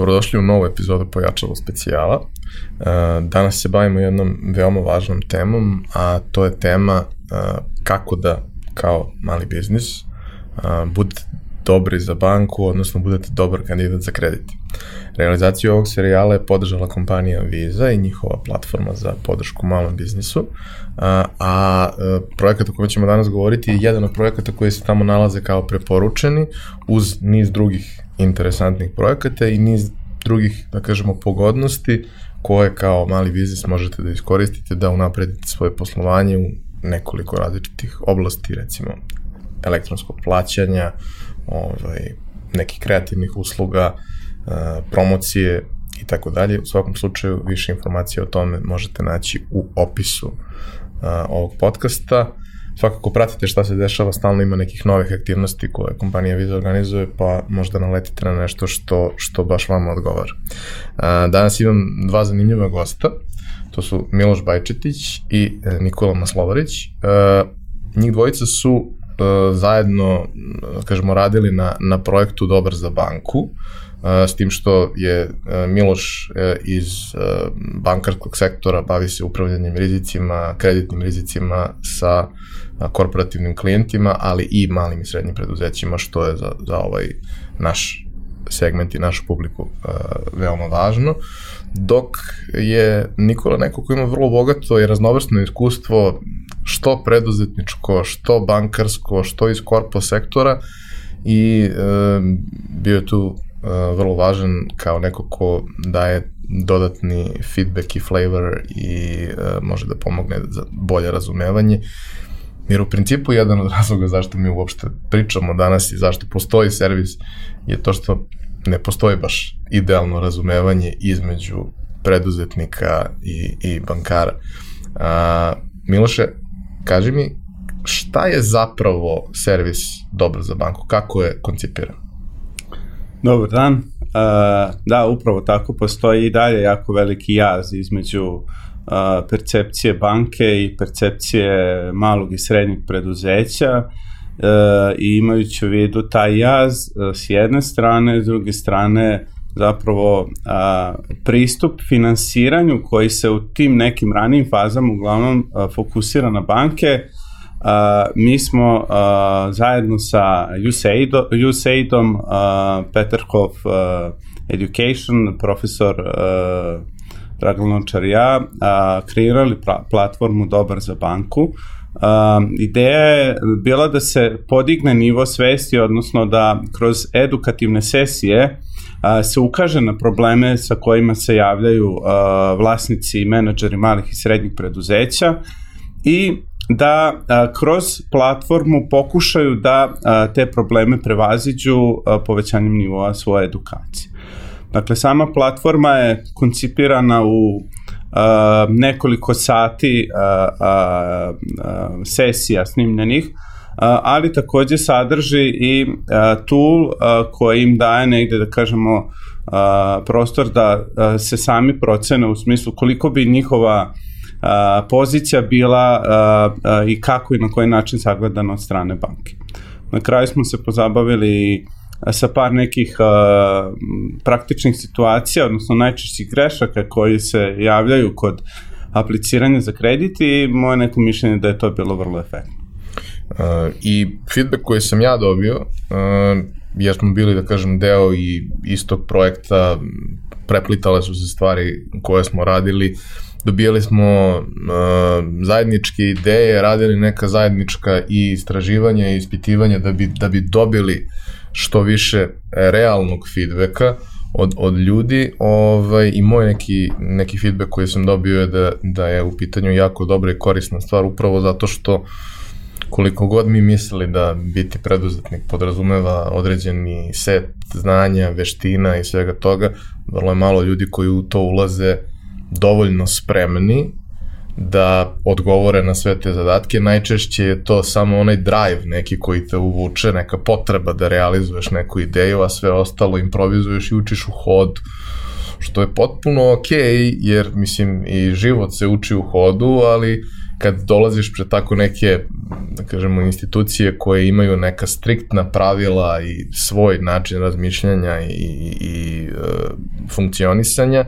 Dobrodošli u novu epizodu Pojačalo specijala. E, danas se bavimo jednom veoma važnom temom, a to je tema e, kako da kao mali biznis e, budete dobri za banku, odnosno budete dobar kandidat za kredit. Realizaciju ovog serijala je podržala kompanija Visa i njihova platforma za podršku malom biznisu, a, a projekat o kojem ćemo danas govoriti je jedan od projekata koji se tamo nalaze kao preporučeni uz niz drugih interesantnih projekata i niz drugih, da kažemo, pogodnosti koje kao mali biznis možete da iskoristite da unapredite svoje poslovanje u nekoliko različitih oblasti, recimo elektronskog plaćanja, ovaj, nekih kreativnih usluga, e, promocije i tako dalje. U svakom slučaju više informacije o tome možete naći u opisu uh, ovog podcasta svakako pratite šta se dešava, stalno ima nekih novih aktivnosti koje kompanija Visa organizuje, pa možda naletite na nešto što, što baš vama odgovara. Danas imam dva zanimljiva gosta, to su Miloš Bajčetić i e, Nikola Maslovarić. E, njih dvojica su zajedno, kažemo, radili na, na projektu Dobar za banku, s tim što je Miloš iz bankarskog sektora bavi se upravljanjem rizicima, kreditnim rizicima sa korporativnim klijentima, ali i malim i srednjim preduzećima, što je za, za ovaj naš segment i našu publiku veoma važno, dok je Nikola neko ko ima vrlo bogato i raznovrsno iskustvo što preduzetničko, što bankarsko, što iz korpo sektora i uh, bio je tu uh, vrlo važan kao neko ko daje dodatni feedback i flavor i uh, može da pomogne za bolje razumevanje Jer u principu jedan od razloga zašto mi uopšte pričamo danas i zašto postoji servis je to što ne postoji baš idealno razumevanje između preduzetnika i, i bankara. A, Miloše, kaži mi, šta je zapravo servis dobro za banku? Kako je koncipiran? Dobar dan. Uh, da, upravo tako postoji i dalje jako veliki jaz između percepcije banke i percepcije malog i srednjeg preduzeća e, i imajući u vidu taj jaz s jedne strane, s druge strane zapravo a, pristup finansiranju koji se u tim nekim ranijim fazama uglavnom a, fokusira na banke, a, mi smo a, zajedno sa USAID-om, USAID a, Education, profesor a, Dragan Lončar ja a, kreirali platformu Dobar za banku. A, ideja je bila da se podigne nivo svesti, odnosno da kroz edukativne sesije a, se ukaže na probleme sa kojima se javljaju a, vlasnici i menadžeri malih i srednjih preduzeća i da a, kroz platformu pokušaju da a, te probleme prevaziđu a, povećanjem nivoa svoje edukacije. Dakle, sama platforma je koncipirana u uh, nekoliko sati uh, uh, uh, sesija snimljenih, ali takođe sadrži i tool koji im daje negde, da kažemo, prostor da se sami procene u smislu koliko bi njihova pozicija bila i kako i na koji način sagledana od strane banke. Na kraju smo se pozabavili sa par nekih praktičnih situacija, odnosno najčešćih grešaka koji se javljaju kod apliciranja za kredit i moje neko mišljenje da je to bilo vrlo efektno. Uh, I feedback koji sam ja dobio, uh, jer smo bili, da kažem, deo i istog projekta, preplitale su se stvari koje smo radili, dobijali smo uh, zajedničke ideje, radili neka zajednička i istraživanja i ispitivanja da bi, da bi dobili što više realnog feedbacka od, od ljudi. Ovaj, i moj neki, neki feedback koji sam dobio je da, da je u pitanju jako dobra i korisna stvar upravo zato što koliko god mi mislili da biti preduzetnik podrazumeva određeni set znanja, veština i svega toga, vrlo je malo ljudi koji u to ulaze dovoljno spremni da odgovore na sve te zadatke. Najčešće je to samo onaj drive neki koji te uvuče, neka potreba da realizuješ neku ideju, a sve ostalo improvizuješ i učiš u hod, što je potpuno ok, jer mislim i život se uči u hodu, ali kad dolaziš pre tako neke, da kažemo, institucije koje imaju neka striktna pravila i svoj način razmišljanja i, i, i e, funkcionisanja,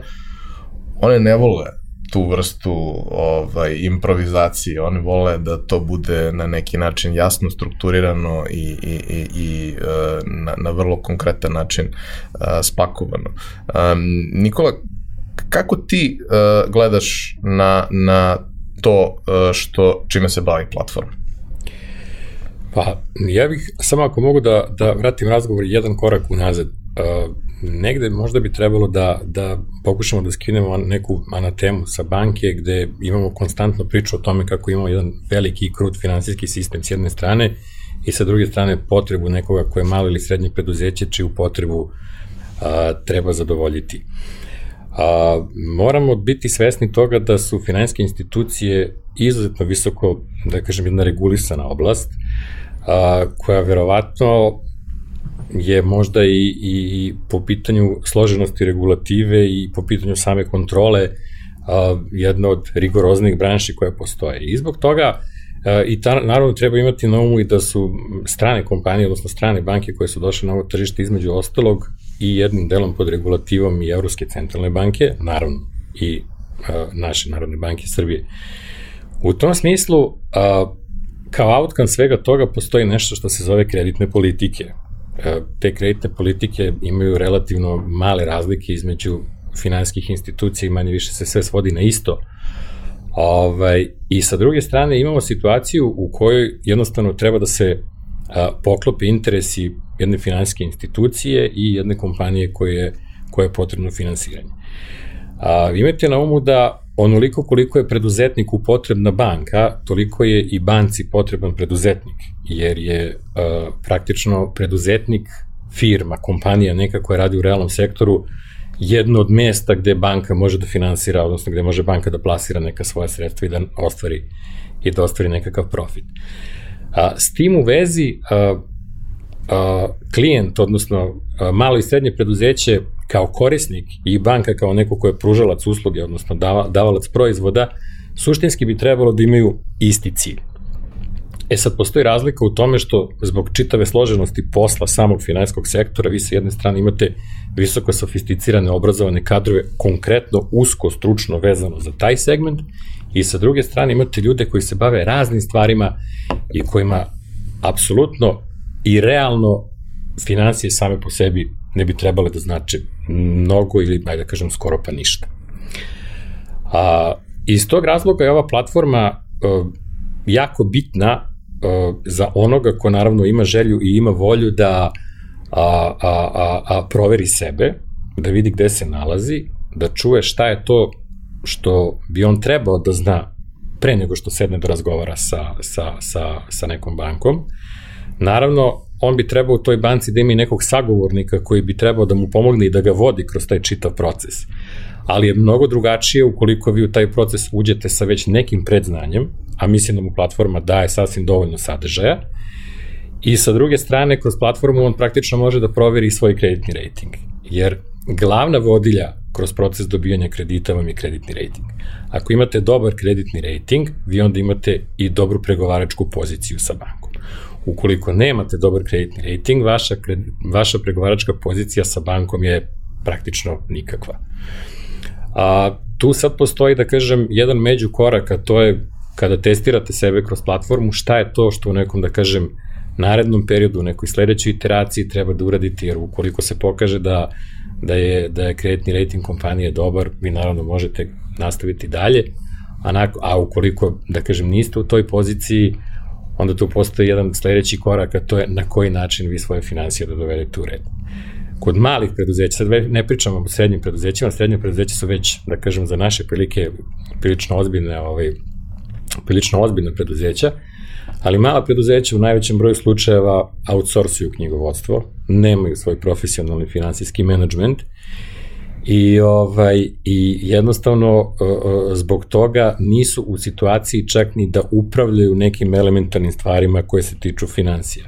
one ne vole tu vrstu ovaj, improvizacije. Oni vole da to bude na neki način jasno strukturirano i, i, i, i e, na, na vrlo konkretan način uh, spakovano. Um, Nikola, kako ti gledaš na, na to uh, što, čime se bavi platforma? Pa, ja bih, samo ako mogu da, da vratim razgovor jedan korak unazad. Uh, negde možda bi trebalo da, da pokušamo da skinemo neku anatemu sa banke gde imamo konstantno priču o tome kako imamo jedan veliki i krut finansijski sistem s jedne strane i sa druge strane potrebu nekoga koje je malo ili srednje preduzeće čiju potrebu a, treba zadovoljiti. A, moramo biti svesni toga da su finansijske institucije izuzetno visoko, da kažem, jedna regulisana oblast, a, koja verovatno je možda i, i, i po pitanju složenosti regulative i po pitanju same kontrole a, jedna od rigoroznih branši koje postoje. I zbog toga a, i ta, naravno treba imati na umu i da su strane kompanije, odnosno strane banke koje su došle na ovo tržište između ostalog i jednim delom pod regulativom i Evropske centralne banke, naravno i a, naše Narodne banke Srbije. U tom smislu, a, kao outcome svega toga postoji nešto što se zove kreditne politike. E, te kreditne politike imaju relativno male razlike između finanskih institucija i manje više se sve svodi na isto. Ovaj, I sa druge strane imamo situaciju u kojoj jednostavno treba da se a, poklope interesi jedne finansijske institucije i jedne kompanije koje, koje je potrebno finansiranje. A, imajte na umu da onoliko koliko je preduzetniku potrebna banka, toliko je i banci potreban preduzetnik, jer je uh, praktično preduzetnik, firma, kompanija neka koja radi u realnom sektoru, jedno od mesta gde banka može da finansira, odnosno gde može banka da plasira neka svoja sredstva i da ostvari, i da ostvari nekakav profit. A, s tim u vezi, a, a, klijent, odnosno a, malo i srednje preduzeće kao korisnik i banka kao neko ko je pružalac usluge, odnosno dava, davalac proizvoda, suštinski bi trebalo da imaju isti cilj. E sad, postoji razlika u tome što zbog čitave složenosti posla samog finansijskog sektora, vi sa jedne strane imate visoko sofisticirane, obrazovane kadrove, konkretno, usko, stručno vezano za taj segment, i sa druge strane imate ljude koji se bave raznim stvarima i kojima apsolutno i realno financije same po sebi ne bi trebale da znače mnogo ili, ajde da kažem, skoro pa ništa. A, iz tog razloga je ova platforma uh, jako bitna uh, za onoga ko naravno ima želju i ima volju da a, a, a, a proveri sebe, da vidi gde se nalazi, da čuje šta je to što bi on trebao da zna pre nego što sedne da razgovara sa, sa, sa, sa nekom bankom. Naravno, on bi trebao u toj banci da ima i nekog sagovornika koji bi trebao da mu pomogne i da ga vodi kroz taj čitav proces. Ali je mnogo drugačije ukoliko vi u taj proces uđete sa već nekim predznanjem, a mislim da mu platforma daje sasvim dovoljno sadržaja, i sa druge strane, kroz platformu on praktično može da proveri svoj kreditni rating. Jer glavna vodilja kroz proces dobijanja kredita vam je kreditni rating. Ako imate dobar kreditni rating, vi onda imate i dobru pregovaračku poziciju sa bankom. Ukoliko nemate dobar kreditni rating, vaša, vaša pregovaračka pozicija sa bankom je praktično nikakva. A, tu sad postoji, da kažem, jedan među korak, a to je kada testirate sebe kroz platformu, šta je to što u nekom, da kažem, narednom periodu, u nekoj sledećoj iteraciji treba da uradite, jer ukoliko se pokaže da, da, je, da je kreditni rating kompanije dobar, vi naravno možete nastaviti dalje, a, nako, a ukoliko, da kažem, niste u toj poziciji, onda tu postoji jedan sledeći korak, a to je na koji način vi svoje financije da dovedete u red. Kod malih preduzeća, sad ne pričamo o srednjim preduzećima, srednje preduzeće su već, da kažem, za naše prilike prilično ozbiljne, ovaj, prilično ozbiljne preduzeća, ali mala preduzeća u najvećem broju slučajeva outsourcuju knjigovodstvo, nemaju svoj profesionalni finansijski menadžment I, ovaj, I jednostavno zbog toga nisu u situaciji čak ni da upravljaju nekim elementarnim stvarima koje se tiču financija.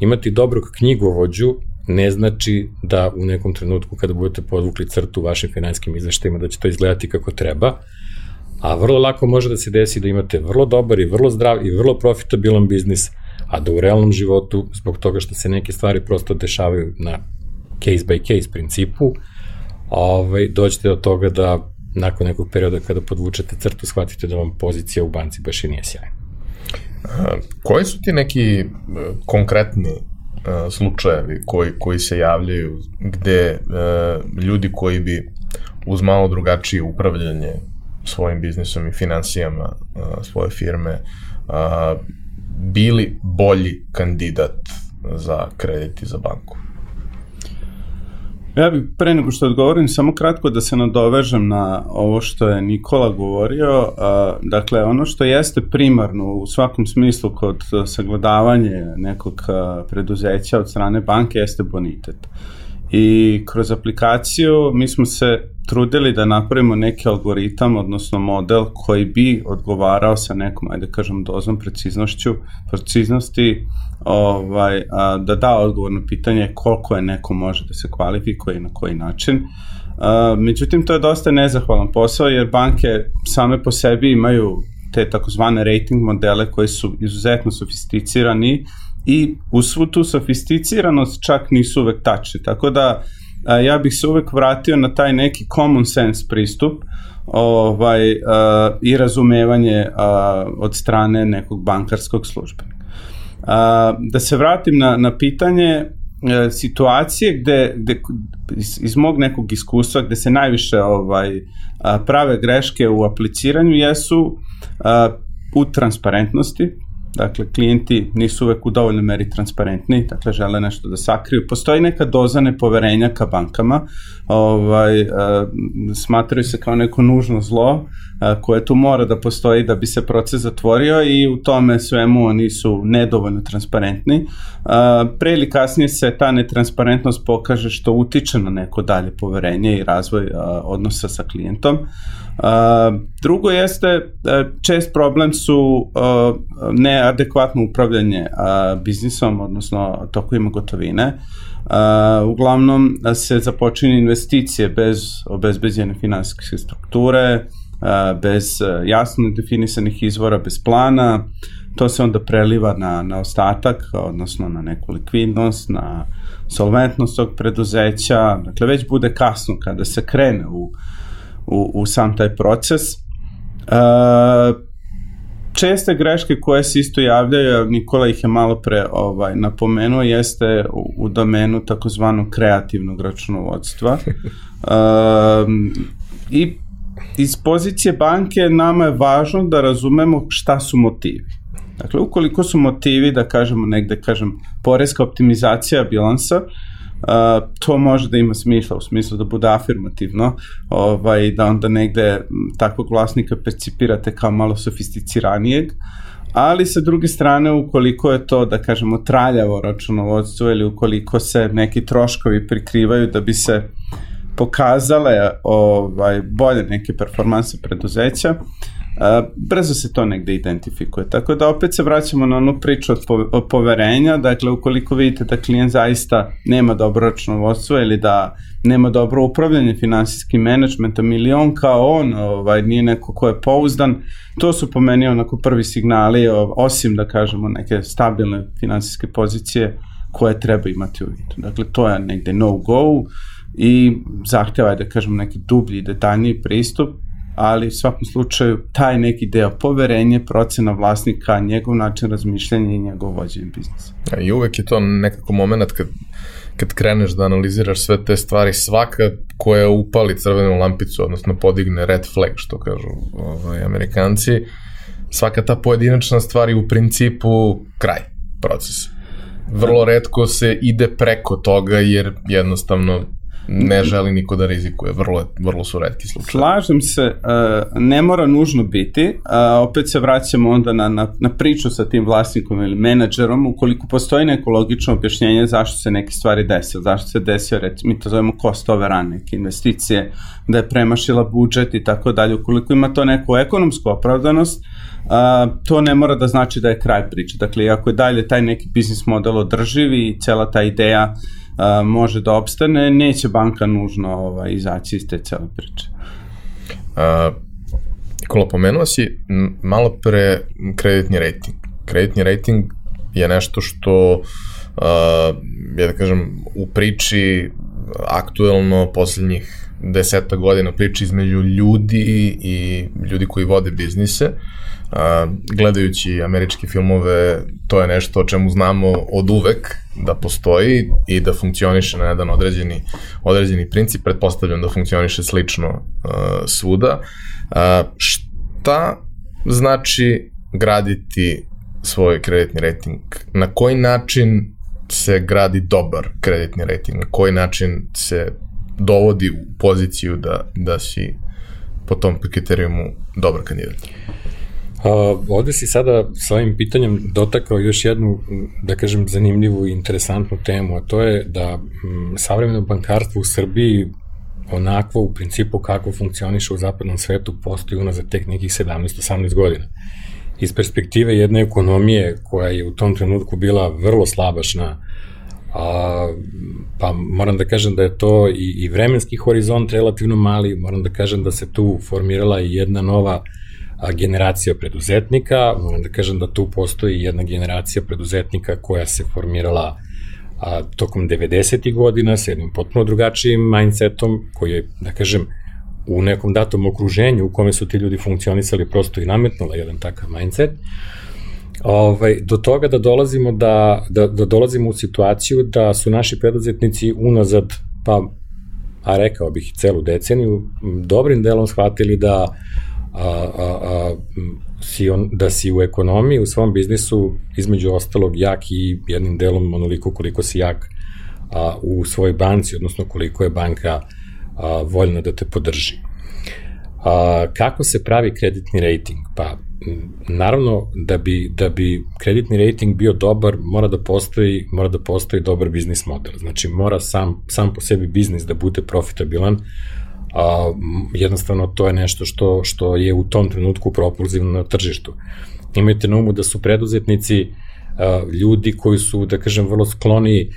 Imati dobrog knjigovođu ne znači da u nekom trenutku kada budete podvukli crtu u vašim finansijskim izveštajima da će to izgledati kako treba, a vrlo lako može da se desi da imate vrlo dobar i vrlo zdrav i vrlo profitabilan biznis, a da u realnom životu, zbog toga što se neke stvari prosto dešavaju na case by case principu, ovaj, dođete do toga da nakon nekog perioda kada podvučete crtu shvatite da vam pozicija u banci baš i nije sjajna. Koji su ti neki e, konkretni e, slučajevi koji, koji se javljaju gde e, ljudi koji bi uz malo drugačije upravljanje svojim biznisom i financijama svoje firme bili bolji kandidat za kredit i za banku? Ja bih pre nego što odgovorim samo kratko da se nadovežem na ovo što je Nikola govorio. Dakle, ono što jeste primarno u svakom smislu kod sagledavanje nekog preduzeća od strane banke jeste bonitet. I kroz aplikaciju mi smo se trudili da napravimo neki algoritam, odnosno model koji bi odgovarao sa nekom, ajde kažem, dozom preciznošću, preciznosti ovaj, a, da da odgovor na pitanje koliko je neko može da se kvalifikuje i na koji način. A, međutim, to je dosta nezahvalan posao jer banke same po sebi imaju te takozvane rating modele koji su izuzetno sofisticirani i u svu tu sofisticiranost čak nisu uvek tačni. Tako da a, ja bih se uvek vratio na taj neki common sense pristup ovaj, a, i razumevanje a, od strane nekog bankarskog službenika. A, da se vratim na, na pitanje a, e, situacije gde, gde iz, iz mog nekog iskustva gde se najviše ovaj a, prave greške u apliciranju jesu a, u transparentnosti, Dakle, klijenti nisu uvek u dovoljnoj meri transparentni, dakle, žele nešto da sakriju. Postoji neka doza nepoverenja ka bankama, ovaj, uh, smatraju se kao neko nužno zlo, uh, koje tu mora da postoji da bi se proces zatvorio i u tome svemu oni su nedovoljno transparentni. Uh, pre ili kasnije se ta netransparentnost pokaže što utiče na neko dalje poverenje i razvoj uh, odnosa sa klijentom. Uh, drugo jeste, čest problem su neadekvatno upravljanje biznisom, odnosno tokovima gotovine. uglavnom se započinje investicije bez obezbeđene finansijske strukture, bez jasno definisanih izvora, bez plana, to se onda preliva na, na ostatak, odnosno na neku likvidnost, na solventnost tog preduzeća, dakle već bude kasno kada se krene u u, u sam taj proces. Uh, česte greške koje se isto javljaju, Nikola ih je malo pre ovaj, napomenuo, jeste u, u domenu takozvanog kreativnog računovodstva. Uh, I iz pozicije banke nama je važno da razumemo šta su motivi. Dakle, ukoliko su motivi, da kažemo negde, kažem, poreska optimizacija bilansa, uh, Uh, to može da ima smisla u smislu da bude afirmativno ovaj, da onda negde takvog vlasnika percipirate kao malo sofisticiranijeg ali sa druge strane ukoliko je to da kažemo traljavo računovodstvo ili ukoliko se neki troškovi prikrivaju da bi se pokazale ovaj bolje neke performanse preduzeća uh, brzo se to negde identifikuje. Tako da opet se vraćamo na onu priču od poverenja, dakle ukoliko vidite da klijent zaista nema dobro računovodstvo ili da nema dobro upravljanje finansijskim menadžmentom ili on kao on ovaj, nije neko ko je pouzdan, to su po meni onako prvi signali, osim da kažemo neke stabilne finansijske pozicije koje treba imati u vidu. Dakle, to je negde no go i zahteva da kažemo neki dublji detaljniji pristup ali u svakom slučaju taj neki deo poverenje, procena vlasnika, njegov način razmišljanja i njegov vođenje biznisa. I uvek je to nekako moment kad, kad kreneš da analiziraš sve te stvari, svaka koja upali crvenu lampicu, odnosno podigne red flag, što kažu ovaj, amerikanci, svaka ta pojedinačna stvar je u principu kraj procesa. Vrlo redko se ide preko toga jer jednostavno ne želi niko da rizikuje, vrlo, vrlo su redki slučaje. Slažem se, uh, ne mora nužno biti, uh, opet se vraćamo onda na, na, na priču sa tim vlasnikom ili menadžerom, ukoliko postoji neko logično objašnjenje zašto se neke stvari dese, zašto se desio, recimo, mi to zovemo cost overrun, neke investicije, da je premašila budžet i tako dalje, ukoliko ima to neku ekonomsku opravdanost, a, to ne mora da znači da je kraj priče. Dakle, ako je dalje taj neki biznis model održiv i cela ta ideja a, može da opstane, neće banka nužno ovaj, izaći iz te cele priče. A, Kola, pomenuo si malo pre kreditni rating. Kreditni rating je nešto što uh, ja da kažem u priči aktuelno poslednjih deseta godina priči između ljudi i ljudi koji vode biznise. Gledajući američke filmove, to je nešto o čemu znamo od uvek da postoji i da funkcioniše na jedan određeni, određeni princip. Pretpostavljam da funkcioniše slično svuda. Šta znači graditi svoj kreditni rating? Na koji način se gradi dobar kreditni rating? Na koji način se dovodi u poziciju da, da si po tom kriterijumu dobar kandidat? A, ovde si sada sa ovim pitanjem dotakao još jednu, da kažem, zanimljivu i interesantnu temu, a to je da m, savremeno bankarstvo u Srbiji onakvo u principu kako funkcioniše u zapadnom svetu postoji unazad tek nekih 17-18 godina. Iz perspektive jedne ekonomije koja je u tom trenutku bila vrlo slabašna, a, pa moram da kažem da je to i, i vremenski horizont relativno mali, moram da kažem da se tu formirala i jedna nova generacija preduzetnika, moram da kažem da tu postoji jedna generacija preduzetnika koja se formirala a, tokom 90. godina sa jednim potpuno drugačijim mindsetom koji je, da kažem, u nekom datom okruženju u kome su ti ljudi funkcionisali prosto i nametnula jedan takav mindset, ovaj, do toga da dolazimo da, da, da dolazimo u situaciju da su naši preduzetnici unazad, pa a rekao bih celu deceniju, dobrim delom shvatili da a, a, a, si on, da si u ekonomiji, u svom biznisu, između ostalog, jak i jednim delom onoliko koliko si jak a, u svojoj banci, odnosno koliko je banka a, voljna da te podrži. A, kako se pravi kreditni rating? Pa, naravno, da bi, da bi kreditni rating bio dobar, mora da postoji, mora da postoji dobar biznis model. Znači, mora sam, sam po sebi biznis da bude profitabilan, a, jednostavno to je nešto što, što je u tom trenutku propulzivno na tržištu. Imajte na umu da su preduzetnici a, ljudi koji su, da kažem, vrlo skloni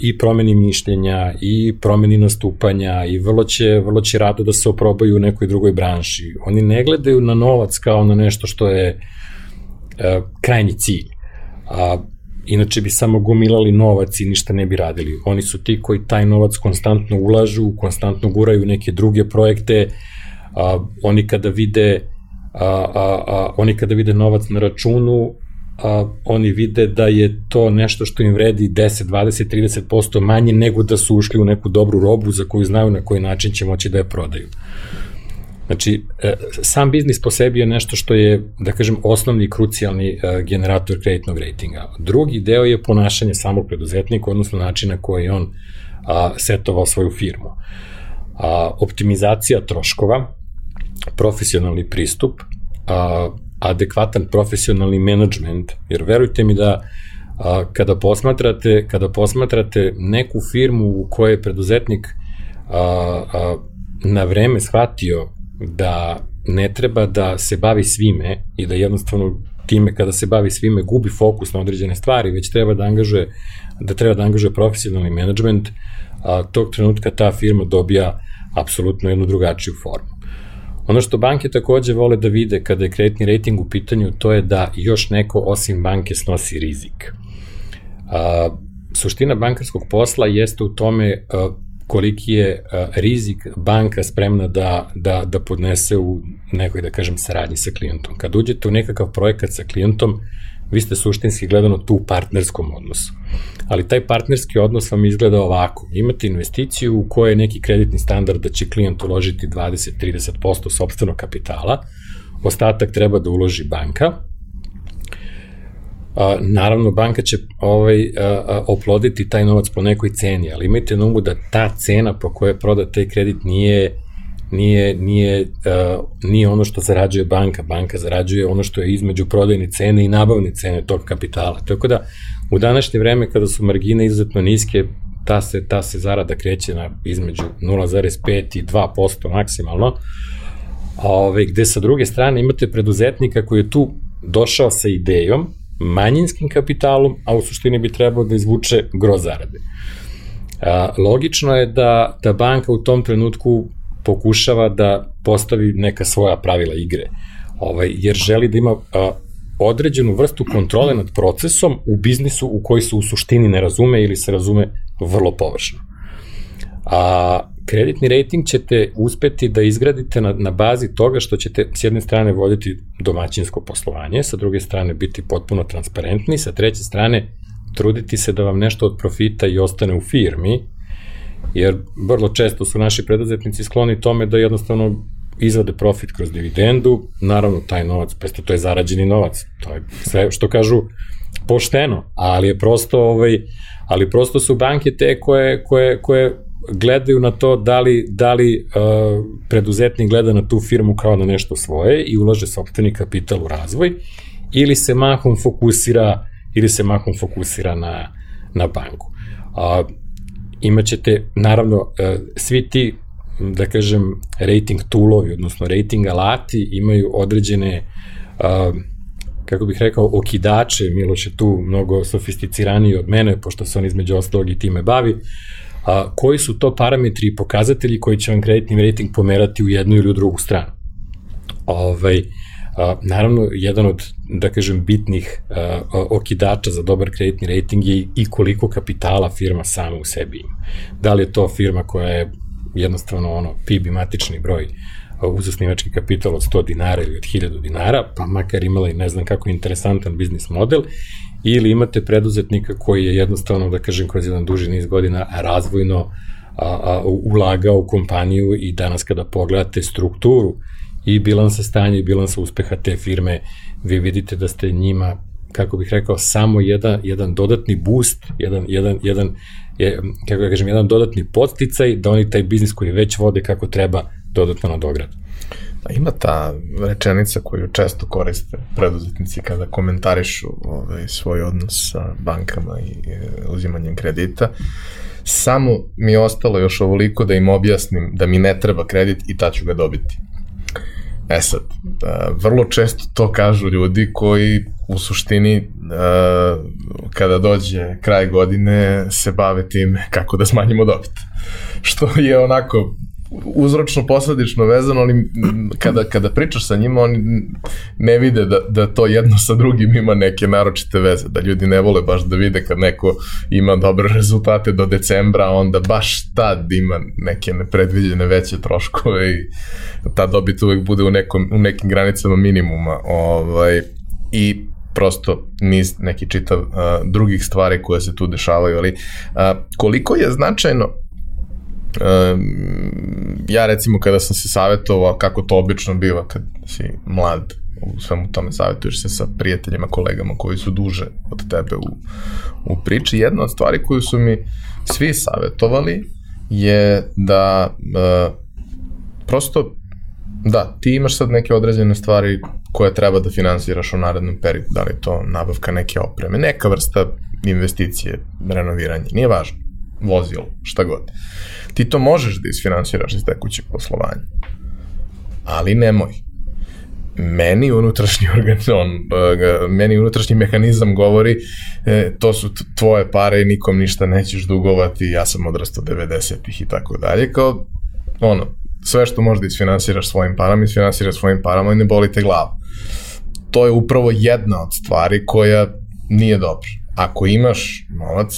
i promeni mišljenja i promeni nastupanja i vrlo će, vrlo će rado da se oprobaju u nekoj drugoj branši. Oni ne gledaju na novac kao na nešto što je krajnji cilj. A, inače bi samo gomilali novac i ništa ne bi radili. Oni su ti koji taj novac konstantno ulažu, konstantno guraju neke druge projekte, oni kada vide a, a, a, oni kada vide novac na računu, a, oni vide da je to nešto što im vredi 10, 20, 30% manje nego da su ušli u neku dobru robu za koju znaju na koji način će moći da je prodaju. Znači, e, sam biznis po sebi je nešto što je, da kažem, osnovni i krucijalni e, generator kreditnog ratinga. Drugi deo je ponašanje samog preduzetnika, odnosno načina koji on a, setovao svoju firmu. A, optimizacija troškova, profesionalni pristup, a, adekvatan profesionalni management, jer verujte mi da a, kada posmatrate, kada posmatrate neku firmu u kojoj je preduzetnik a, a, na vreme shvatio da ne treba da se bavi svime i da jednostavno time kada se bavi svime gubi fokus na određene stvari, već treba da angažuje da treba da angažuje profesionalni menadžment, a tog trenutka ta firma dobija apsolutno jednu drugačiju formu. Ono što banke takođe vole da vide kada je kreditni rating u pitanju, to je da još neko osim banke snosi rizik. A, suština bankarskog posla jeste u tome a, koliki je rizik banka spremna da, da, da podnese u nekoj, da kažem, saradnji sa klijentom. Kad uđete u nekakav projekat sa klijentom, vi ste suštinski gledano tu u partnerskom odnosu. Ali taj partnerski odnos vam izgleda ovako. Imate investiciju u kojoj je neki kreditni standard da će klijent uložiti 20-30% sobstvenog kapitala, ostatak treba da uloži banka, a, naravno banka će ovaj, a, a, oploditi taj novac po nekoj ceni, ali imajte na umu da ta cena po kojoj je prodat taj kredit nije nije, nije, uh, nije ono što zarađuje banka. Banka zarađuje ono što je između prodajne cene i nabavne cene tog kapitala. Tako da, u današnje vreme kada su margine izuzetno niske, ta se, ta se zarada kreće na između 0,5 i 2% maksimalno, a ove, gde sa druge strane imate preduzetnika koji je tu došao sa idejom, manjinskim kapitalom, a u suštini bi trebao da izvuče gro zarade. A, logično je da, da banka u tom trenutku pokušava da postavi neka svoja pravila igre, ovaj, jer želi da ima a, određenu vrstu kontrole nad procesom u biznisu u koji se u suštini ne razume ili se razume vrlo površno. A kreditni rating ćete uspeti da izgradite na, na bazi toga što ćete s jedne strane voditi domaćinsko poslovanje, sa druge strane biti potpuno transparentni, sa treće strane truditi se da vam nešto od profita i ostane u firmi, jer vrlo često su naši preduzetnici skloni tome da jednostavno izvade profit kroz dividendu, naravno taj novac, presto to je zarađeni novac, to je sve što kažu pošteno, ali je prosto ovaj, ali prosto su banke te koje, koje, koje gledaju na to da li, da li uh, preduzetnik gleda na tu firmu kao na nešto svoje i ulaže sopstveni kapital u razvoj ili se mahom fokusira ili se mahom fokusira na, na banku. Uh, imaćete, naravno, uh, svi ti da kažem, rating toolovi, odnosno rating alati imaju određene uh, kako bih rekao, okidače, Miloš je tu mnogo sofisticiraniji od mene, pošto se on između ostalog i time bavi, a, koji su to parametri i pokazatelji koji će vam kreditni rating pomerati u jednu ili u drugu stranu. Ovaj, naravno, jedan od, da kažem, bitnih okidača za dobar kreditni rating je i koliko kapitala firma sama u sebi ima. Da li je to firma koja je jednostavno ono PIB i matični broj uz osnivački kapital od 100 dinara ili od 1000 dinara, pa makar imala i ne znam kako interesantan biznis model, ili imate preduzetnika koji je jednostavno, da kažem, kroz jedan duži niz godina razvojno a, a, ulagao u kompaniju i danas kada pogledate strukturu i bilansa stanja i bilansa uspeha te firme, vi vidite da ste njima kako bih rekao, samo jedan, jedan dodatni boost, jedan, jedan, jedan, je, kako ja kažem, jedan dodatni podsticaj da oni taj biznis koji već vode kako treba dodatno nadograd. Ima ta rečenica koju često koriste preduzetnici kada komentarišu ovaj, svoj odnos sa bankama i e, uzimanjem kredita. Samo mi je ostalo još ovoliko da im objasnim da mi ne treba kredit i ta ću ga dobiti. E sad, vrlo često to kažu ljudi koji u suštini kada dođe kraj godine se bave tim kako da smanjimo dobit. Što je onako uzročno posledično vezano, ali kada, kada pričaš sa njima, oni ne vide da, da to jedno sa drugim ima neke naročite veze, da ljudi ne vole baš da vide kad neko ima dobre rezultate do decembra, onda baš tad ima neke nepredviđene veće troškove i ta dobit uvek bude u, nekom, u nekim granicama minimuma. Ovaj, I prosto niz neki čitav uh, drugih stvari koje se tu dešavaju, ali uh, koliko je značajno ja recimo kada sam se savjetovao, kako to obično biva kad si mlad, u svemu tome savjetuješ se sa prijateljima, kolegama koji su duže od tebe u, u priči. Jedna od stvari koju su mi svi savjetovali je da uh, prosto da, ti imaš sad neke određene stvari koje treba da finansiraš u narednom periodu, da li to nabavka neke opreme, neka vrsta investicije, renoviranje, nije važno, vozilo, šta god. Ti to možeš da isfinansiraš iz tekućeg poslovanja. Ali nemoj. Meni unutrašnji organ, on, e, meni unutrašnji mehanizam govori e, to su tvoje pare i nikom ništa nećeš dugovati, ja sam odrastao 90-ih i tako dalje, kao ono, sve što možda isfinansiraš svojim parama, isfinansiraš svojim parama i ne boli te glavu. To je upravo jedna od stvari koja nije dobra. Ako imaš novac,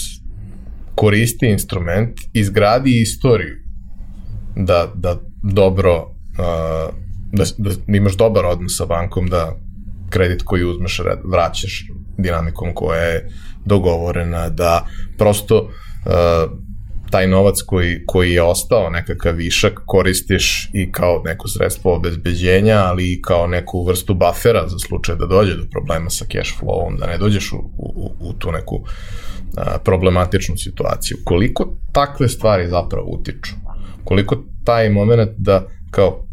koristi instrument, izgradi istoriju. Da, da dobro da, da imaš dobar odnos sa bankom, da kredit koji uzmeš vraćaš dinamikom koja je dogovorena, da prosto taj novac koji, koji je ostao, nekakav višak, koristiš i kao neko sredstvo obezbeđenja, ali i kao neku vrstu bafera za slučaj da dođe do problema sa cash flowom, da ne dođeš u, u, u tu neku a, problematičnu situaciju. Koliko takve stvari zapravo utiču? Koliko taj moment da kao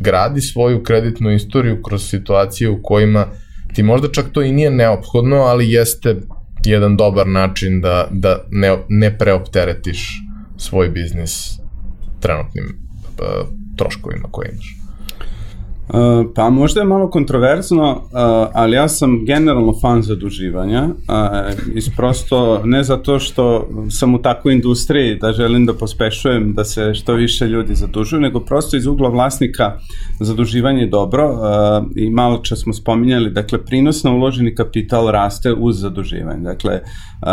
gradi svoju kreditnu istoriju kroz situacije u kojima ti možda čak to i nije neophodno, ali jeste jedan dobar način da, da ne, ne preopteretiš svoj biznis trenutnim uh, troškovima koje imaš. Uh, pa možda je malo kontroverzno, uh, ali ja sam generalno fan zaduživanja, uh, iz prosto ne zato što sam u takvoj industriji da želim da pospešujem da se što više ljudi zadužuju, nego prosto iz ugla vlasnika zaduživanje je dobro uh, i malo čas smo spominjali, dakle prinos na uloženi kapital raste uz zaduživanje. Dakle, uh,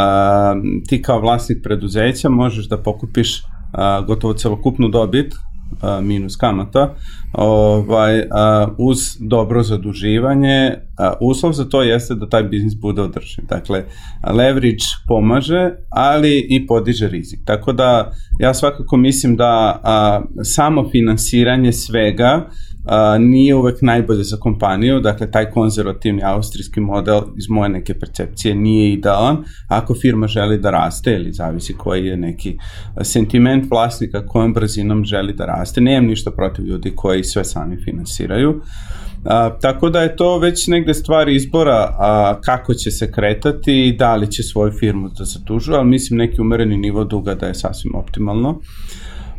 ti kao vlasnik preduzeća možeš da pokupiš uh, gotovo celokupnu dobit a, minus kamata, ovaj, uz dobro zaduživanje, uslov za to jeste da taj biznis bude održiv. Dakle, leverage pomaže, ali i podiže rizik. Tako da ja svakako mislim da samo finansiranje svega a, nije uvek najbolje za kompaniju, dakle taj konzervativni austrijski model iz moje neke percepcije nije idealan, ako firma želi da raste ili zavisi koji je neki sentiment vlasnika kojom brzinom želi da raste, nemam ništa protiv ljudi koji sve sami finansiraju, A, tako da je to već negde stvar izbora a, kako će se kretati i da li će svoju firmu da zadužu, ali mislim neki umereni nivo duga da je sasvim optimalno.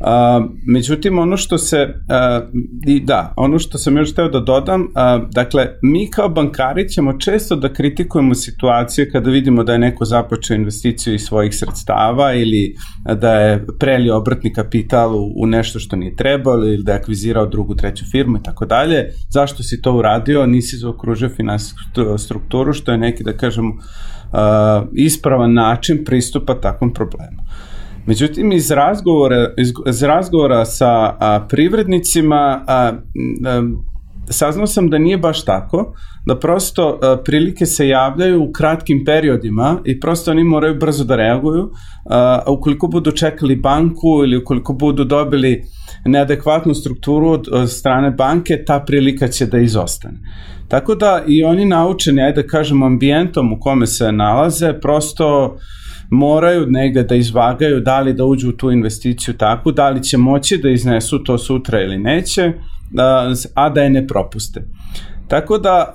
A, međutim, ono što se, a, i da, ono što sam još teo da dodam, a, dakle, mi kao bankari ćemo često da kritikujemo situacije kada vidimo da je neko započeo investiciju iz svojih sredstava ili da je prelio obratni kapital u, u nešto što nije trebalo ili da je akvizirao drugu, treću firmu i tako dalje. Zašto si to uradio? Nisi zaokružio finansijsku strukturu, što je neki, da kažemo, uh, ispravan način pristupa takvom problemu. Međutim, iz razgovora, iz, iz razgovora sa a, privrednicima a, a, saznao sam da nije baš tako, da prosto a, prilike se javljaju u kratkim periodima i prosto oni moraju brzo da reaguju, a, a ukoliko budu čekali banku ili ukoliko budu dobili neadekvatnu strukturu od, od strane banke, ta prilika će da izostane. Tako da i oni naučeni, ajde da kažem, ambijentom u kome se nalaze, prosto uh, moraju negde da izvagaju da li da uđu u tu investiciju takvu, da li će moći da iznesu to sutra ili neće, a da je ne propuste. Tako da,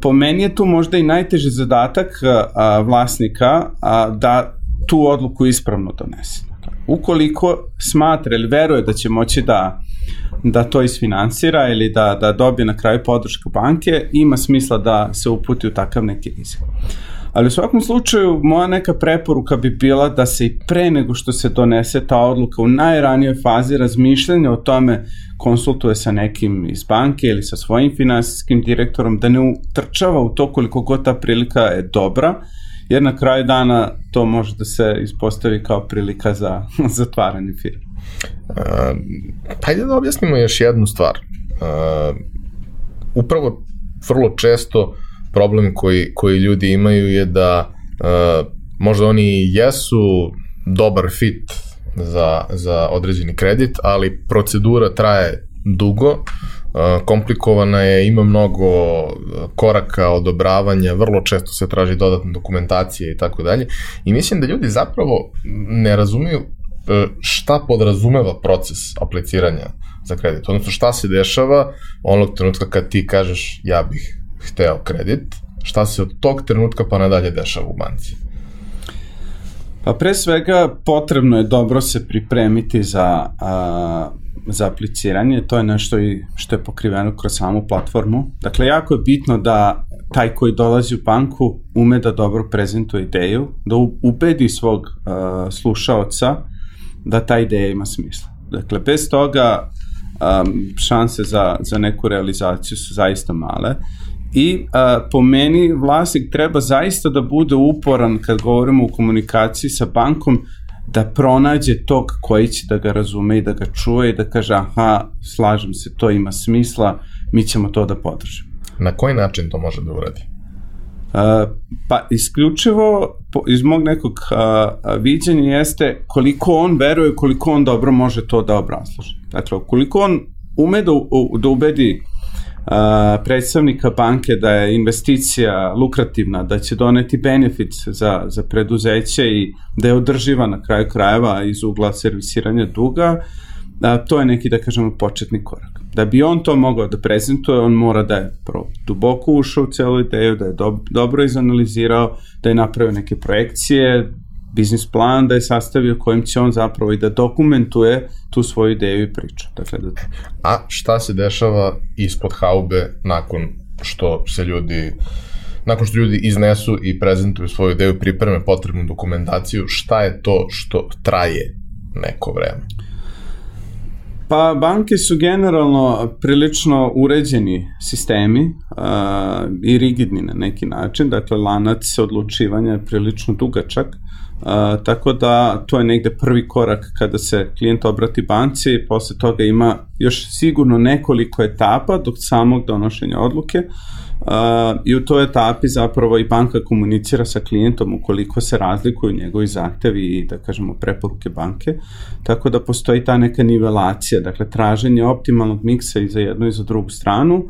po meni je tu možda i najteži zadatak vlasnika da tu odluku ispravno donese. Ukoliko smatra ili veruje da će moći da da to isfinansira ili da, da dobije na kraju podršku banke, ima smisla da se uputi u takav neki rizik. Ali u svakom slučaju, moja neka preporuka bi bila da se i pre nego što se donese ta odluka u najranijoj fazi razmišljanja o tome konsultuje sa nekim iz banke ili sa svojim finansijskim direktorom, da ne utrčava u to koliko god ta prilika je dobra, jer na kraju dana to može da se ispostavi kao prilika za zatvaranje firme. Uh, hajde da objasnimo još jednu stvar. Uh, upravo vrlo često problem koji, koji ljudi imaju je da uh, možda oni jesu dobar fit za, za određeni kredit, ali procedura traje dugo, uh, komplikovana je, ima mnogo koraka odobravanja, vrlo često se traži dodatna dokumentacija i tako dalje. I mislim da ljudi zapravo ne razumiju šta podrazumeva proces apliciranja za kredit, odnosno šta se dešava onog trenutka kad ti kažeš ja bih hteo kredit, šta se od tog trenutka pa nadalje dešava u banci? Pa pre svega potrebno je dobro se pripremiti za, a, za apliciranje, to je nešto i što je pokriveno kroz samu platformu. Dakle, jako je bitno da taj koji dolazi u banku ume da dobro prezentuje ideju, da ubedi svog a, slušaoca da ta ideja ima smisla. Dakle, bez toga um, šanse za, za neku realizaciju su zaista male. I a, po meni vlasnik treba zaista da bude uporan kad govorimo o komunikaciji sa bankom da pronađe tog koji će da ga razume i da ga čuje i da kaže aha, slažem se, to ima smisla, mi ćemo to da podržimo. Na koji način to može da uradi? Uh, pa isključivo po, iz mog nekog uh, viđenja jeste koliko on veruje, koliko on dobro može to da obrazloži. Dakle, koliko on ume da, da ubedi predstavnika banke da je investicija lukrativna, da će doneti benefit za, za preduzeće i da je održiva na kraju krajeva iz ugla servisiranja duga, a, to je neki, da kažemo, početni korak. Da bi on to mogao da prezentuje, on mora da je pro, duboko ušao u celu ideju, da je do, dobro izanalizirao, da je napravio neke projekcije, biznis plan da je sastavio kojim će on zapravo i da dokumentuje tu svoju ideju i priču. Dakle, da... A šta se dešava ispod haube nakon što se ljudi nakon što ljudi iznesu i prezentuju svoju ideju, pripreme potrebnu dokumentaciju, šta je to što traje neko vreme? Pa banke su generalno prilično uređeni sistemi uh, i rigidni na neki način, dakle lanac odlučivanja je prilično dugačak, uh, tako da to je negde prvi korak kada se klijent obrati banci, posle toga ima još sigurno nekoliko etapa dok samog donošenja odluke, Uh, I u toj etapi zapravo i banka komunicira sa klijentom ukoliko se razlikuju njegovi zahtevi i da kažemo preporuke banke, tako da postoji ta neka nivelacija, dakle traženje optimalnog miksa i za jednu i za drugu stranu.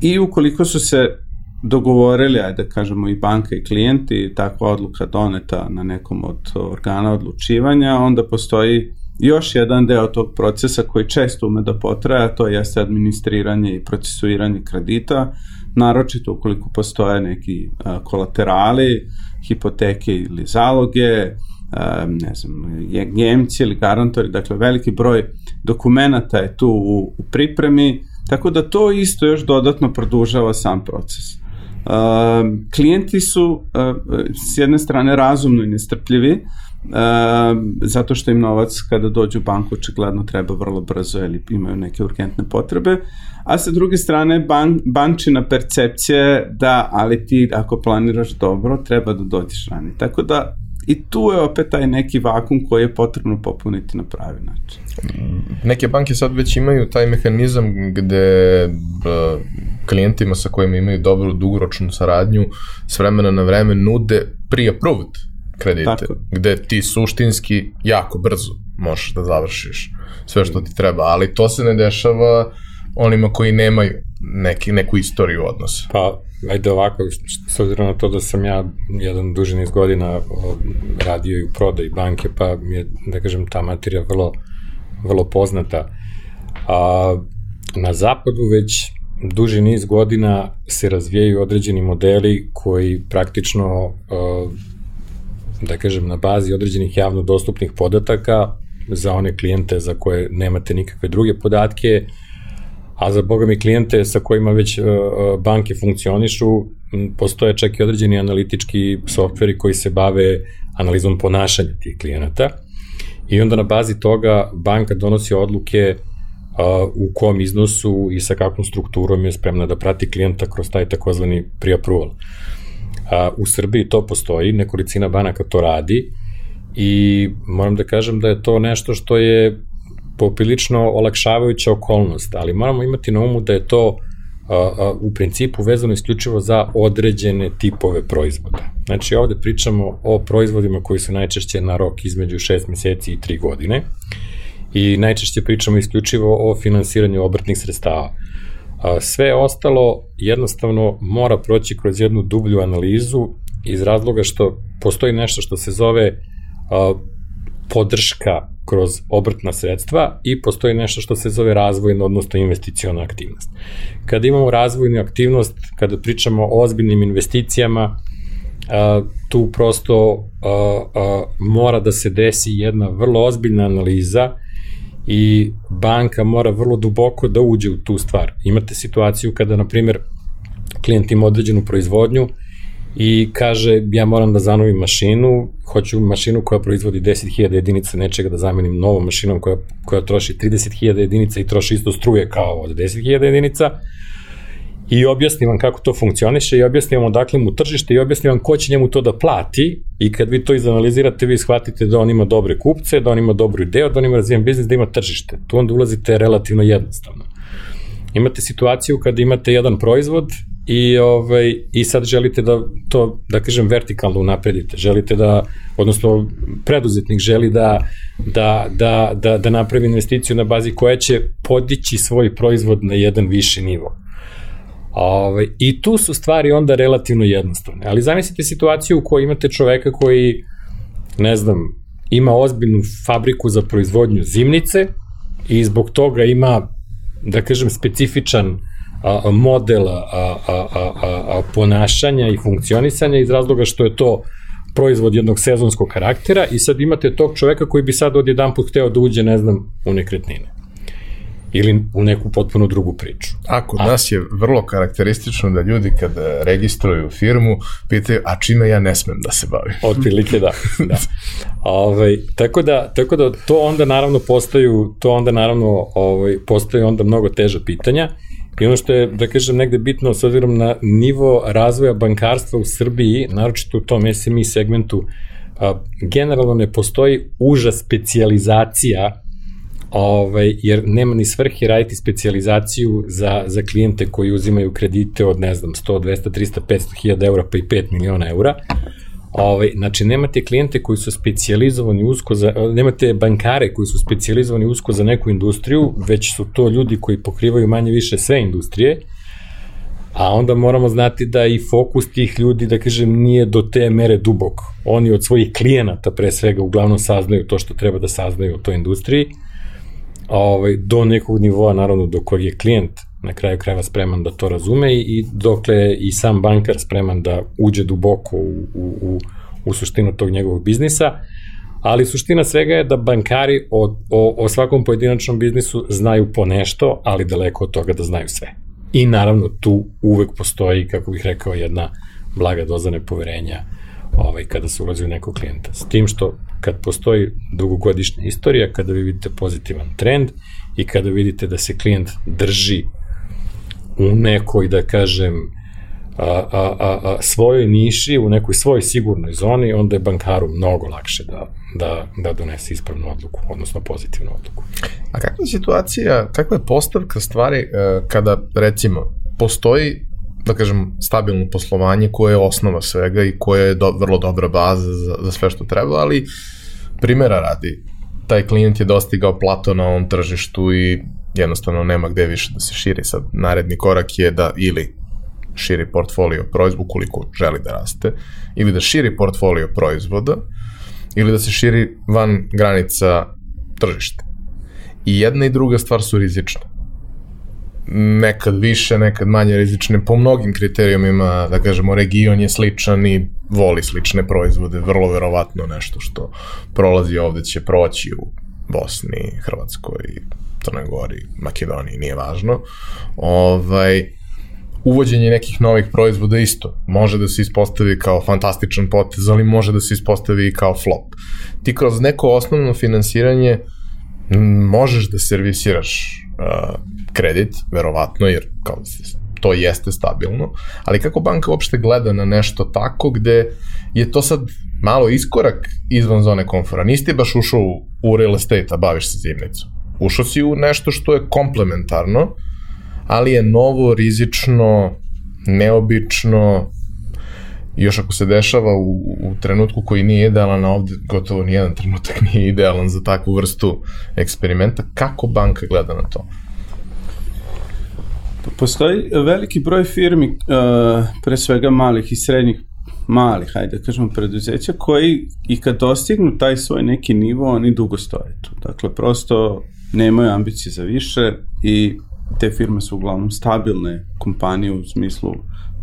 I ukoliko su se dogovorili, ajde da kažemo i banka i klijenti, takva odluka doneta na nekom od organa odlučivanja, onda postoji još jedan deo tog procesa koji često ume da potraja, to jeste administriranje i procesuiranje kredita, naročito ukoliko postoje neki kolaterali, hipoteke ili zaloge, ne znam, jemci ili garantori, dakle veliki broj dokumenta je tu u pripremi, tako da to isto još dodatno produžava sam proces. Klijenti su s jedne strane razumno i nestrpljivi, uh, zato što im novac kada dođu u banku očigledno treba vrlo brzo ili imaju neke urgentne potrebe, a sa druge strane ban, bančina percepcija da, ali ti ako planiraš dobro, treba da dođeš ranije. Tako da i tu je opet taj neki vakum koji je potrebno popuniti na pravi način. Neke banke sad već imaju taj mehanizam gde klijentima sa kojima imaju dobru dugoročnu saradnju s vremena na vreme nude pre-approved kredite, Tako. gde ti suštinski jako brzo možeš da završiš sve što ti treba, ali to se ne dešava onima koji nemaju neki, neku istoriju odnosa. Pa, ajde ovako, s obzirom na to da sam ja jedan duži niz godina radio i u prodaj banke, pa mi je, da kažem, ta materija vrlo, vrlo poznata. A, na zapadu već duži niz godina se razvijaju određeni modeli koji praktično, da kažem, na bazi određenih javno dostupnih podataka za one klijente za koje nemate nikakve druge podatke, a za boga mi klijente sa kojima već uh, banke funkcionišu, postoje čak i određeni analitički softveri koji se bave analizom ponašanja tih klijenata. I onda na bazi toga banka donosi odluke uh, u kom iznosu i sa kakvom strukturom je spremna da prati klijenta kroz taj takozvani pre-approval. Uh, u Srbiji to postoji, nekolicina banaka to radi i moram da kažem da je to nešto što je poprilično olakšavajuća okolnost, ali moramo imati na umu da je to a, a, u principu vezano isključivo za određene tipove proizvoda. Znači ovde pričamo o proizvodima koji su najčešće na rok između 6 meseci i 3 godine i najčešće pričamo isključivo o finansiranju obrtnih sredstava. Sve ostalo jednostavno mora proći kroz jednu dublju analizu iz razloga što postoji nešto što se zove podrška kroz obrtna sredstva i postoji nešto što se zove razvojna, odnosno investiciona aktivnost. Kada imamo razvojnu aktivnost, kada pričamo o ozbiljnim investicijama, tu prosto mora da se desi jedna vrlo ozbiljna analiza i banka mora vrlo duboko da uđe u tu stvar. Imate situaciju kada, na primjer, klijent ima određenu proizvodnju, i kaže ja moram da zanovim mašinu, hoću mašinu koja proizvodi 10.000 jedinica nečega da zamenim novom mašinom koja, koja troši 30.000 jedinica i troši isto struje kao od 10.000 jedinica i objasnim vam kako to funkcioniše i objasnim vam odakle mu tržište i objasnim vam ko će njemu to da plati i kad vi to izanalizirate vi shvatite da on ima dobre kupce, da on ima dobru ideju, da on ima razvijen biznis, da ima tržište. Tu onda ulazite relativno jednostavno. Imate situaciju kada imate jedan proizvod i, ovaj, i sad želite da to, da kažem, vertikalno unapredite. Želite da, odnosno preduzetnik želi da, da, da, da, da napravi investiciju na bazi koja će podići svoj proizvod na jedan viši nivo. Ovaj, I tu su stvari onda relativno jednostavne. Ali zamislite situaciju u kojoj imate čoveka koji, ne znam, ima ozbiljnu fabriku za proizvodnju zimnice i zbog toga ima, da kažem, specifičan a, model a, a, a, a ponašanja i funkcionisanja iz razloga što je to proizvod jednog sezonskog karaktera i sad imate tog čoveka koji bi sad odjedan put hteo da uđe, ne znam, u nekretnine ili u neku potpuno drugu priču. A kod A, nas je vrlo karakteristično da ljudi kad registruju firmu pitaju, a čime ja ne smem da se bavim? Otprilike da, da. Ovaj, tako da. Tako da to onda naravno postaju, to onda naravno ovaj, postaju onda mnogo teža pitanja I ono što je, da kažem, negde bitno s obzirom na nivo razvoja bankarstva u Srbiji, naročito u tom SME segmentu, a, generalno ne postoji uža specializacija ovaj, jer nema ni svrhe raditi specializaciju za, za klijente koji uzimaju kredite od, ne znam, 100, 200, 300, 500 hiljada eura pa i 5 miliona eura. Ovaj, znači, nemate klijente koji su specializovani usko za, nemate bankare koji su specializovani usko za neku industriju, već su to ljudi koji pokrivaju manje više sve industrije, a onda moramo znati da i fokus tih ljudi, da kažem, nije do te mere dubok. Oni od svojih klijenata pre svega uglavnom saznaju to što treba da saznaju u toj industriji, ovaj, do nekog nivoa, naravno, do kojeg je klijent na kraju krajeva spreman da to razume i dokle je i sam bankar spreman da uđe duboko u, u, u, u suštinu tog njegovog biznisa, ali suština svega je da bankari o, o, o svakom pojedinačnom biznisu znaju po nešto, ali daleko od toga da znaju sve. I naravno tu uvek postoji, kako bih rekao, jedna blaga doza nepoverenja ovaj, kada se ulazi u nekog klijenta. S tim što kad postoji dugogodišnja istorija, kada vi vidite pozitivan trend i kada vidite da se klijent drži u nekoj, da kažem, a, a, a, a, svojoj niši, u nekoj svojoj sigurnoj zoni, onda je bankaru mnogo lakše da, da, da donese ispravnu odluku, odnosno pozitivnu odluku. A kakva je situacija, kakva je postavka stvari e, kada, recimo, postoji da kažem, stabilno poslovanje koje je osnova svega i koje je do, vrlo dobra baza za, za sve što treba, ali primjera radi, taj klijent je dostigao plato na ovom tržištu i jednostavno nema gde više da se širi. Sad, naredni korak je da ili širi portfolio proizvoda, ukoliko želi da raste, ili da širi portfolio proizvoda, ili da se širi van granica tržišta. I jedna i druga stvar su rizične. Nekad više, nekad manje rizične. Po mnogim kriterijumima, da kažemo, region je sličan i voli slične proizvode. Vrlo verovatno nešto što prolazi ovde će proći u Bosni, Hrvatskoj, Crnoj Gori, Makedoniji, nije važno. Ovaj, uvođenje nekih novih proizvoda isto. Može da se ispostavi kao fantastičan potez, ali može da se ispostavi i kao flop. Ti kroz neko osnovno finansiranje možeš da servisiraš kredit, verovatno, jer kao to jeste stabilno, ali kako banka uopšte gleda na nešto tako gde je to sad malo iskorak izvan zone komfora. Nisi baš ušao u real estate, a baviš se zimnicom. Ušao si u nešto što je komplementarno, ali je novo, rizično, neobično, još ako se dešava u, u trenutku koji nije idealan, a ovde gotovo nijedan trenutak nije idealan za takvu vrstu eksperimenta, kako banka gleda na to? Postoji veliki broj firmi, uh, pre svega malih i srednjih malih, hajde da kažemo, preduzeća koji i kad dostignu taj svoj neki nivo, oni dugo stoje tu. Dakle, prosto nemaju ambicije za više i te firme su uglavnom stabilne kompanije u smislu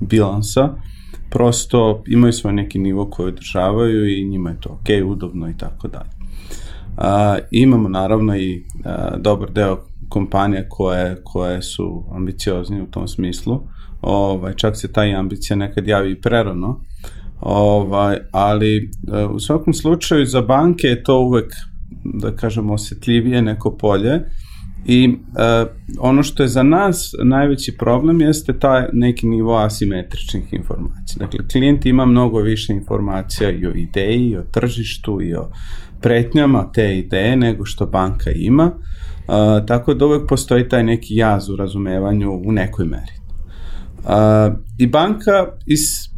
bilansa, prosto imaju svoj neki nivo koji održavaju i njima je to ok, udobno i tako dalje. A, imamo naravno i a, dobar deo kompanija koje, koje su ambicioznije u tom smislu, ovaj, čak se ta ambicija nekad javi i prerano, ovaj, ali a, u svakom slučaju za banke je to uvek da kažemo, osetljivije neko polje i e, ono što je za nas najveći problem jeste taj neki nivo asimetričnih informacija. Dakle, klijent ima mnogo više informacija i o ideji, i o tržištu, i o pretnjama te ideje nego što banka ima, e, tako da uvek postoji taj neki jaz u razumevanju u nekoj meri. E, I banka iz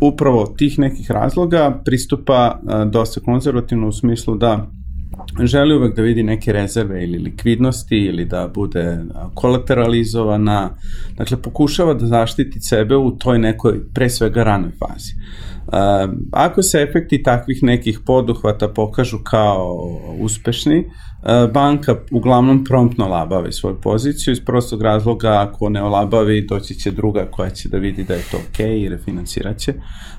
upravo tih nekih razloga pristupa a, dosta konzervativno u smislu da želi uvek da vidi neke rezerve ili likvidnosti ili da bude kolateralizovana. Dakle, pokušava da zaštiti sebe u toj nekoj pre svega ranoj fazi. ako se efekti takvih nekih poduhvata pokažu kao uspešni, banka uglavnom promptno labavi svoju poziciju iz prostog razloga ako ne olabavi doći će druga koja će da vidi da je to ok i refinancirat će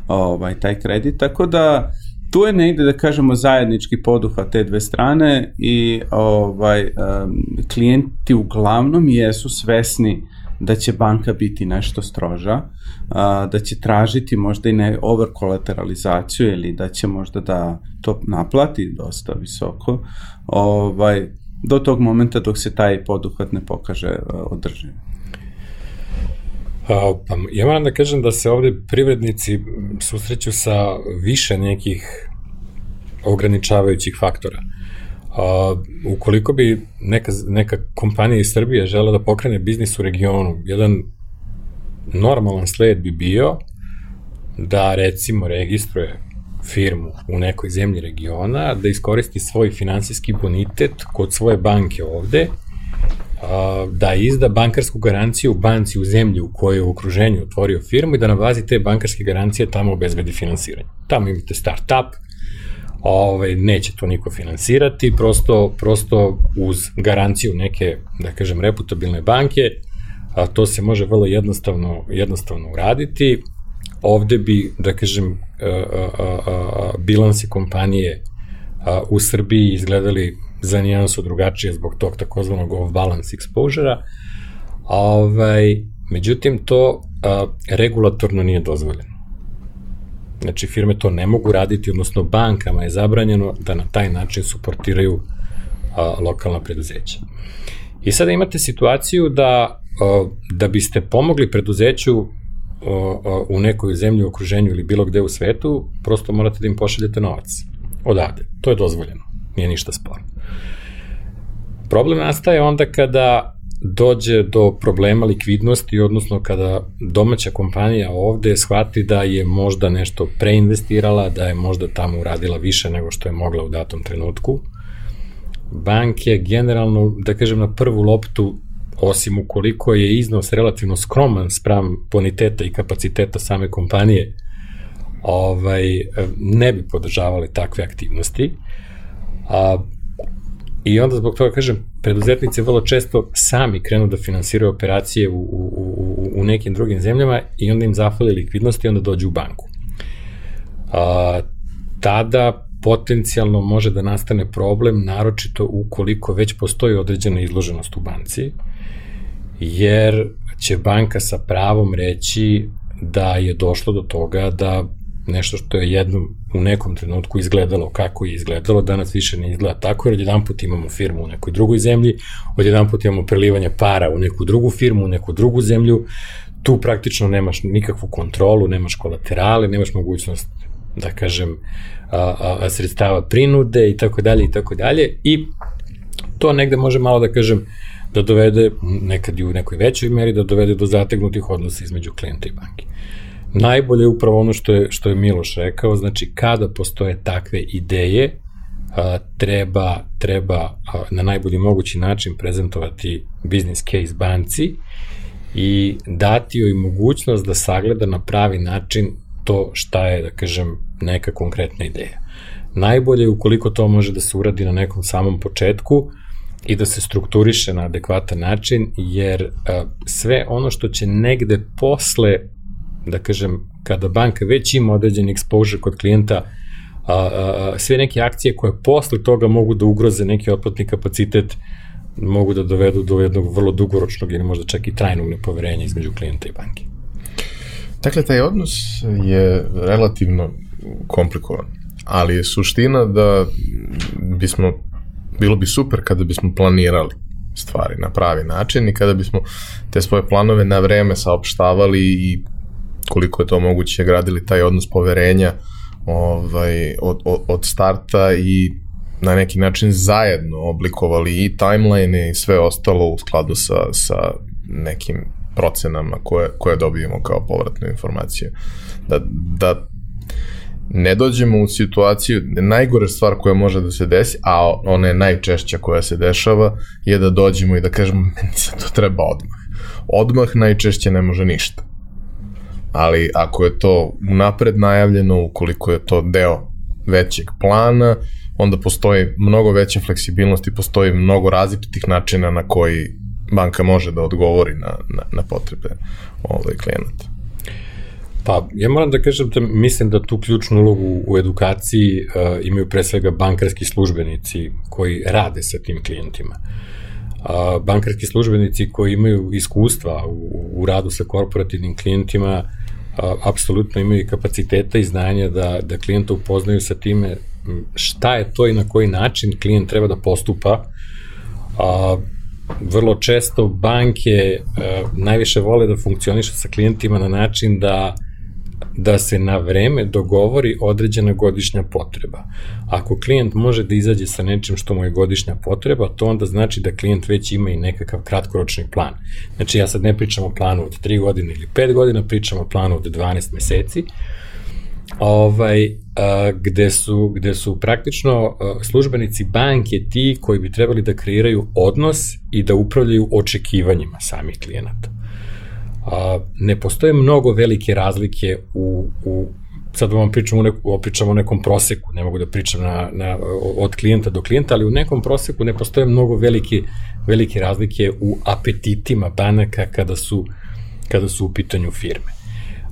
ovaj, taj kredit, tako da tu je negde da kažemo zajednički poduhvat te dve strane i ovaj um, klijenti uglavnom jesu svesni da će banka biti nešto stroža, a, da će tražiti možda i ne overkolateralizaciju ili da će možda da to naplati dosta visoko, ovaj, do tog momenta dok se taj poduhvat ne pokaže održiv. Pa, ja moram da kažem da se ovde privrednici susreću sa više nekih ograničavajućih faktora. A, ukoliko bi neka, neka kompanija iz Srbije žela da pokrene biznis u regionu, jedan normalan sled bi bio da recimo registruje firmu u nekoj zemlji regiona, da iskoristi svoj finansijski bonitet kod svoje banke ovde, da izda bankarsku garanciju banci u zemlji u kojoj je u okruženju otvorio firmu i da na bazi te bankarske garancije tamo obezbedi finansiranje. Tamo imate start-up, ovaj, neće to niko finansirati, prosto, prosto uz garanciju neke, da kažem, reputabilne banke, a to se može vrlo jednostavno, jednostavno uraditi. Ovde bi, da kažem, a, a, a, bilansi kompanije a, u Srbiji izgledali za nijansu drugačije zbog tog takozvanog off-balance exposure-a. Ovaj, međutim, to a, regulatorno nije dozvoljeno. Znači, firme to ne mogu raditi, odnosno bankama je zabranjeno da na taj način suportiraju a, lokalna preduzeća. I sada imate situaciju da, a, da biste pomogli preduzeću u nekoj zemlji u okruženju ili bilo gde u svetu, prosto morate da im pošaljete novac. Odavde. To je dozvoljeno. Nije ništa sporno. Problem nastaje onda kada dođe do problema likvidnosti, odnosno kada domaća kompanija ovde shvati da je možda nešto preinvestirala, da je možda tamo uradila više nego što je mogla u datom trenutku. Banke generalno, da kažem na prvu loptu, osim ukoliko je iznos relativno skroman spram boniteta i kapaciteta same kompanije, ovaj, ne bi podržavali takve aktivnosti. A, I onda zbog toga, kažem, preduzetnici vrlo često sami krenu da finansiraju operacije u, u, u, u nekim drugim zemljama i onda im zafali likvidnost i onda dođu u banku. A, tada potencijalno može da nastane problem, naročito ukoliko već postoji određena izloženost u banci, jer će banka sa pravom reći da je došlo do toga da nešto što je jednom u nekom trenutku izgledalo kako je izgledalo, danas više ne izgleda tako, jer odjedan put imamo firmu u nekoj drugoj zemlji, odjedan put imamo prelivanje para u neku drugu firmu, u neku drugu zemlju, tu praktično nemaš nikakvu kontrolu, nemaš kolaterale, nemaš mogućnost da kažem, a, a, sredstava prinude i tako dalje i tako dalje i to negde može malo da kažem da dovede, nekad i u nekoj većoj meri, da dovede do zategnutih odnosa između klijenta i banke. Najbolje je upravo ono što je, što je Miloš rekao, znači kada postoje takve ideje, a, treba, treba a, na najbolji mogući način prezentovati business case banci i dati joj mogućnost da sagleda na pravi način to šta je, da kažem, neka konkretna ideja. Najbolje je ukoliko to može da se uradi na nekom samom početku i da se strukturiše na adekvatan način, jer a, sve ono što će negde posle da kažem, kada banka već ima određen exposure kod klijenta, a, a, a, sve neke akcije koje posle toga mogu da ugroze neki otplatni kapacitet, mogu da dovedu do jednog vrlo dugoročnog ili možda čak i trajnog nepoverenja između klijenta i banke. Dakle, taj odnos je relativno komplikovan, ali je suština da bismo, bilo bi super kada bismo planirali stvari na pravi način i kada bismo te svoje planove na vreme saopštavali i koliko je to moguće gradili taj odnos poverenja ovaj, od, od, od starta i na neki način zajedno oblikovali i timeline i sve ostalo u skladu sa, sa nekim procenama koje, koje dobijemo kao povratnu informaciju. Da, da ne dođemo u situaciju, najgore stvar koja može da se desi, a ona je najčešća koja se dešava, je da dođemo i da kažemo, meni se to treba odmah. Odmah najčešće ne može ništa ali ako je to unapred najavljeno, ukoliko je to deo većeg plana, onda postoji mnogo veća fleksibilnost i postoji mnogo različitih načina na koji banka može da odgovori na, na, na potrebe ovaj, klijenata. Pa, ja moram da kažem da mislim da tu ključnu ulogu u edukaciji uh, imaju pre svega bankarski službenici koji rade sa tim klijentima. Uh, bankarski službenici koji imaju iskustva u, u radu sa korporativnim klijentima uh, apsolutno imaju kapaciteta i znanja da, da klijenta upoznaju sa time šta je to i na koji način klijent treba da postupa. A, vrlo često banke a, najviše vole da funkcionišu sa klijentima na način da da se na vreme dogovori određena godišnja potreba. Ako klijent može da izađe sa nečim što mu je godišnja potreba, to onda znači da klijent već ima i nekakav kratkoročni plan. Znači ja sad ne pričam o planu od 3 godine ili 5 godina, pričam o planu od 12 meseci, ovaj, a, gde, su, gde su praktično a, službenici banke ti koji bi trebali da kreiraju odnos i da upravljaju očekivanjima samih klijenata. A, ne postoje mnogo velike razlike u, u sad vam pričam o, neku, pričam o nekom proseku, ne mogu da pričam na, na, od klijenta do klijenta, ali u nekom proseku ne postoje mnogo velike, velike razlike u apetitima banaka kada su, kada su u pitanju firme.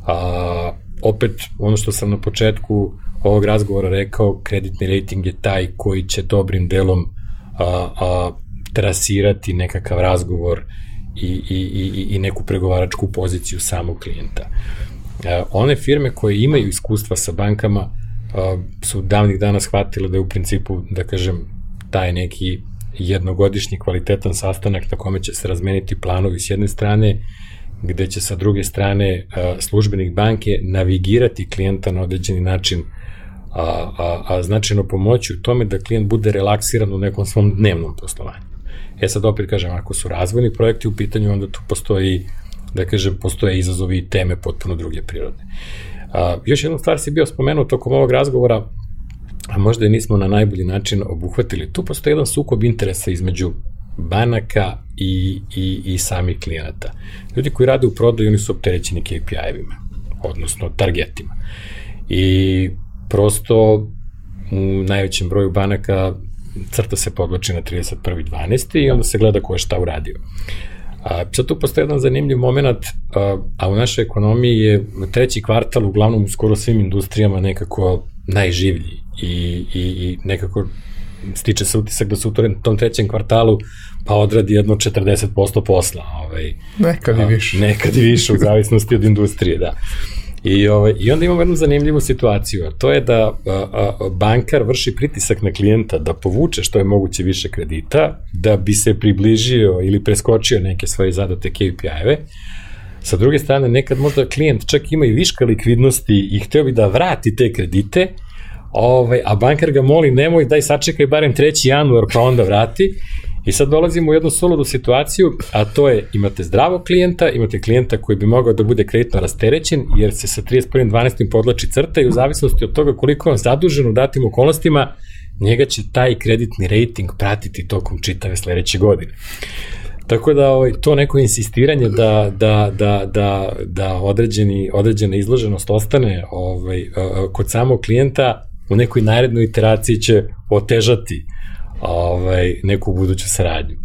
A, opet, ono što sam na početku ovog razgovora rekao, kreditni rating je taj koji će dobrim delom a, a, trasirati nekakav razgovor i, i, i, i neku pregovaračku poziciju samog klijenta. A, one firme koje imaju iskustva sa bankama a, su davnih dana shvatile da je u principu, da kažem, taj neki jednogodišnji kvalitetan sastanak na kome će se razmeniti planovi s jedne strane gde će sa druge strane službenik banke navigirati klijenta na određeni način a, a, a značajno pomoći u tome da klijent bude relaksiran u nekom svom dnevnom poslovanju. E sad opet kažem, ako su razvojni projekti u pitanju, onda tu postoji, da kažem, postoje izazovi i teme potpuno druge prirode. A, još jednu stvar si bio spomenuo tokom ovog razgovora, a možda i nismo na najbolji način obuhvatili. Tu postoji jedan sukob interesa između banaka i, i, i samih klijenata. Ljudi koji rade u prodaju, oni su opterećeni KPI-evima, odnosno targetima. I prosto u najvećem broju banaka crta se podloči na 31.12. i onda se gleda ko je šta uradio. A, sad tu postoje jedan zanimljiv moment, a, a u našoj ekonomiji je treći kvartal uglavnom u skoro svim industrijama nekako najživlji i, i, i nekako stiče se utisak da su u tom trećem kvartalu pa odradi jedno 40% posla. Ovaj, nekad i više. A, nekad i više, u zavisnosti od industrije, da. I, ovaj, I onda imamo jednu zanimljivu situaciju, a to je da a, a, bankar vrši pritisak na klijenta da povuče što je moguće više kredita, da bi se približio ili preskočio neke svoje zadate KPI-eve, Sa druge strane, nekad možda klijent čak ima i viška likvidnosti i hteo bi da vrati te kredite, ovaj, a bankar ga moli nemoj daj sačekaj barem 3. januar pa onda vrati I sad dolazimo u jednu suludu situaciju, a to je imate zdravog klijenta, imate klijenta koji bi mogao da bude kreditno rasterećen, jer se sa 31.12. podlači crta i u zavisnosti od toga koliko on zadužen u datim okolnostima, njega će taj kreditni rating pratiti tokom čitave sledeće godine. Tako da ovaj, to neko insistiranje da, da, da, da, da određeni, određena izloženost ostane ovaj, kod samog klijenta u nekoj narednoj iteraciji će otežati ovaj, neku buduću saradnju.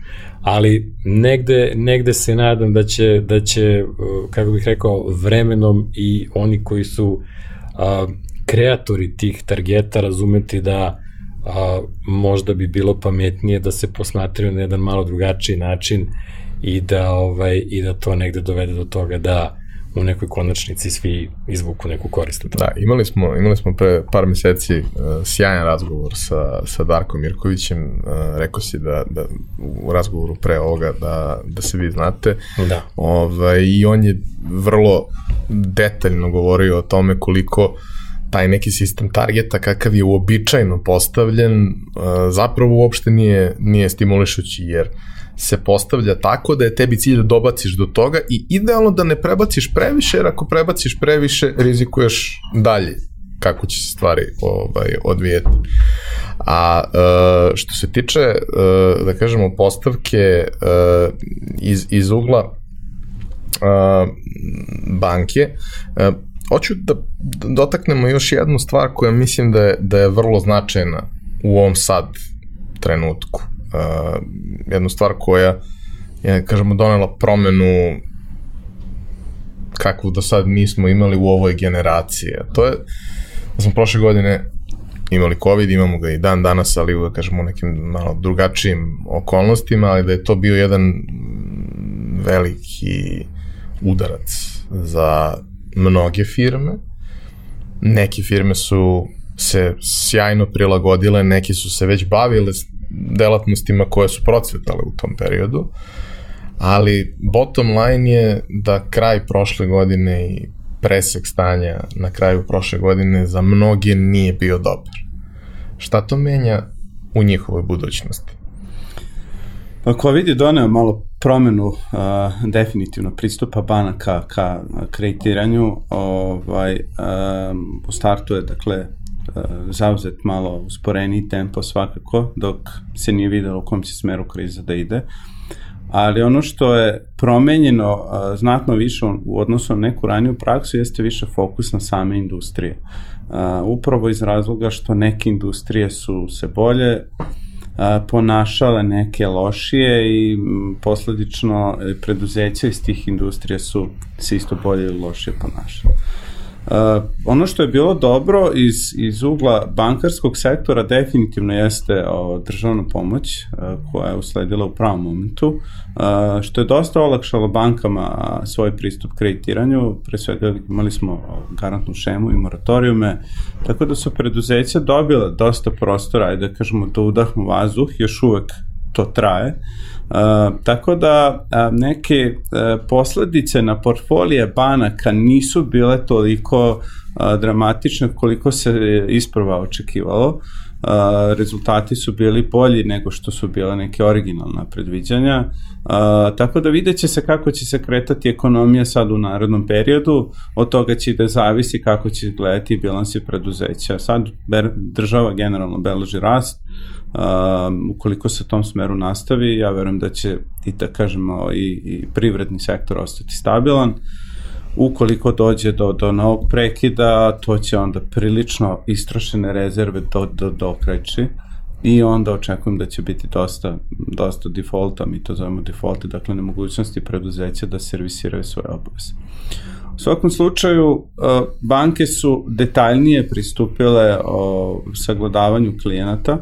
Ali negde, negde se nadam da će, da će, kako bih rekao, vremenom i oni koji su a, kreatori tih targeta razumeti da a, možda bi bilo pametnije da se posmatraju na jedan malo drugačiji način i da ovaj i da to negde dovede do toga da u nekoj konačnici svi izvuku neku korist. Da, imali smo, imali smo pre par meseci uh, sjajan razgovor sa, sa Darkom Mirkovićem, uh, rekao si da, da u razgovoru pre ovoga da, da se vi znate. Da. Ovaj, I on je vrlo detaljno govorio o tome koliko taj neki sistem targeta kakav je uobičajno postavljen uh, zapravo uopšte nije, nije stimulišući jer uh, se postavlja tako da je tebi cilj da dobaciš do toga i idealno da ne prebaciš previše, jer ako prebaciš previše, rizikuješ dalje kako će se stvari ovaj, odvijeti. A uh, što se tiče, uh, da kažemo, postavke uh, iz, iz ugla uh, banke. Hoću da dotaknemo još jednu stvar koja mislim da je, da je vrlo značajna u ovom sad trenutku. Jednu stvar koja je, kažemo, donela promenu kakvu do sad nismo imali u ovoj generaciji. To je, da smo prošle godine imali COVID, imamo ga i dan danas, ali u, kažemo, nekim malo drugačijim okolnostima, ali da je to bio jedan veliki udarac za mnoge firme. Neke firme su se sjajno prilagodile, neki su se već bavile delatnostima koje su procvetale u tom periodu, ali bottom line je da kraj prošle godine i presek stanja na kraju prošle godine za mnoge nije bio dobar. Šta to menja u njihovoj budućnosti? Pa COVID je doneo malo promenu uh, definitivno pristupa banaka ka kreditiranju. Ovaj, um, u startu je dakle zauzet malo usporeniji tempo svakako, dok se nije videlo u kom će smeru kriza da ide. Ali ono što je promenjeno znatno više u odnosu na neku raniju praksu jeste više fokus na same industrije. Upravo iz razloga što neke industrije su se bolje ponašale neke lošije i posledično e, preduzeća iz tih industrija su se isto bolje ili lošije ponašale. Uh, ono što je bilo dobro iz, iz ugla bankarskog sektora definitivno jeste o, državna pomoć uh, koja je usledila u pravom momentu, uh, što je dosta olakšalo bankama svoj pristup kreditiranju, pre svega imali smo garantnu šemu i moratorijume, tako da su preduzeća dobile dosta prostora, ajde da kažemo da udahnu vazduh, još uvek to traje, uh, tako da a, neke a, posledice na portfolije banaka nisu bile toliko a, dramatične koliko se isprva očekivalo. A, rezultati su bili bolji nego što su bile neke originalna predviđanja. A, tako da vidjet će se kako će se kretati ekonomija sad u narodnom periodu, od toga će da zavisi kako će gledati bilansi preduzeća. Sad država generalno beleži rast, Um, ukoliko se tom smeru nastavi, ja verujem da će i da kažemo i, i privredni sektor ostati stabilan. Ukoliko dođe do, do novog prekida, to će onda prilično istrošene rezerve do, do, dokreći i onda očekujem da će biti dosta, dosta defaulta, mi to zovemo defaulti, dakle nemogućnosti preduzeća da servisiraju svoje obaveze. U svakom slučaju, uh, banke su detaljnije pristupile o sagledavanju klijenata,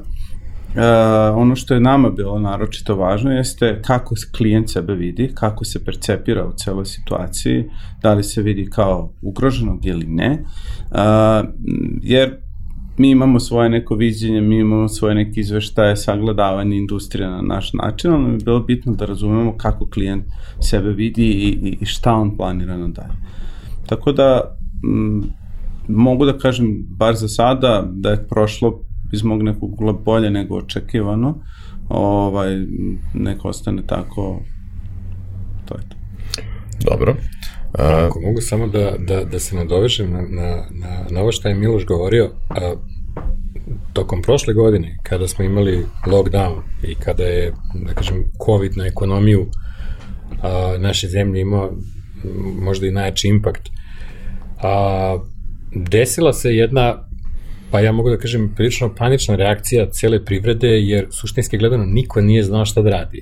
Uh, ono što je nama bilo naročito važno jeste kako klijent sebe vidi, kako se percepira u celoj situaciji, da li se vidi kao ugroženog ili ne, uh, jer mi imamo svoje neko viđenje, mi imamo svoje neke izveštaje, sagledavanje industrije na naš način, ali je bilo bitno da razumemo kako klijent sebe vidi i, i šta on planira na dalje. Tako da, m, mogu da kažem, bar za sada, da je prošlo iz mog nekog ugla bolje nego očekivano, ovaj, neko ostane tako, to je to. Dobro. A, Ako mogu samo da, da, da se nadovežem na, na, na, na ovo što je Miloš govorio, a, tokom prošle godine, kada smo imali lockdown i kada je, da kažem, COVID na ekonomiju a, naše zemlje imao možda i najjači impakt, a, desila se jedna pa ja mogu da kažem, prilično panična reakcija cele privrede, jer suštinski gledano niko nije znao šta da radi.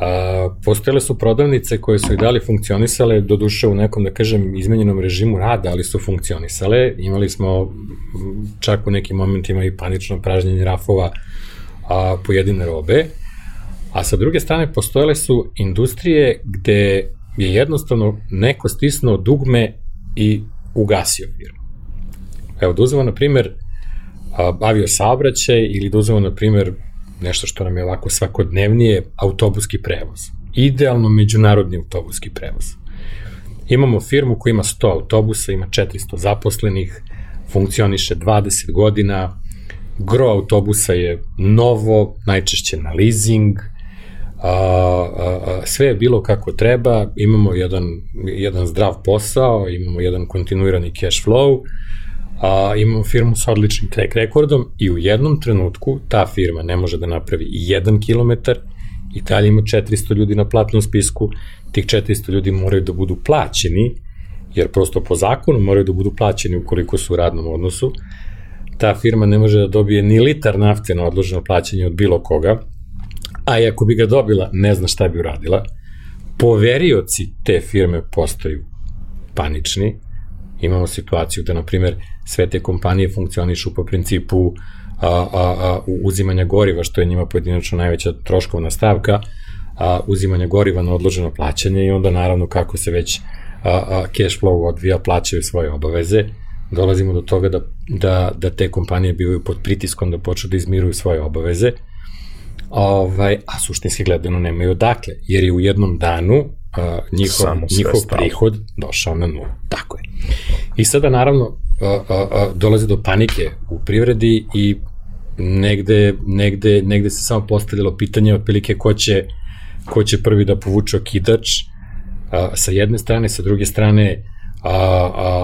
A, postojele su prodavnice koje su i dalje funkcionisale, do duše u nekom, da kažem, izmenjenom režimu rada, ali su funkcionisale. Imali smo čak u nekim momentima i panično pražnjenje rafova a, pojedine robe. A sa druge strane, postojele su industrije gde je jednostavno neko stisnuo dugme i ugasio firmu. Evo, da uzemo, na primer, avio saobraćaj ili da uzemo, na primer, nešto što nam je ovako svakodnevnije, autobuski prevoz. Idealno međunarodni autobuski prevoz. Imamo firmu koja ima 100 autobusa, ima 400 zaposlenih, funkcioniše 20 godina, gro autobusa je novo, najčešće na leasing, a, a, a, sve je bilo kako treba, imamo jedan, jedan zdrav posao, imamo jedan kontinuirani cash flow, a, imamo firmu sa odličnim track rekordom i u jednom trenutku ta firma ne može da napravi jedan kilometar i dalje ima 400 ljudi na platnom spisku, tih 400 ljudi moraju da budu plaćeni, jer prosto po zakonu moraju da budu plaćeni ukoliko su u radnom odnosu, ta firma ne može da dobije ni litar nafte na odloženo plaćanje od bilo koga, a i ako bi ga dobila, ne zna šta bi uradila. Poverioci te firme postaju panični. Imamo situaciju da, na primer, sve te kompanije funkcionišu po principu a, a, a, uzimanja goriva, što je njima pojedinačno najveća troškovna stavka, a, uzimanja goriva na odloženo plaćanje i onda naravno kako se već a, a, cash flow odvija, plaćaju svoje obaveze, dolazimo do toga da, da, da te kompanije bivaju pod pritiskom da počnu da izmiruju svoje obaveze, ovaj, a suštinski gledano nemaju odakle, jer je u jednom danu a, njihov, njihov prihod došao na nulu. Tako je. I sada naravno a, a, a, dolazi do panike u privredi i negde, negde, negde se samo postavljalo pitanje otprilike ko će, ko će prvi da povuče okidač a, sa jedne strane, sa druge strane a, a, a, a,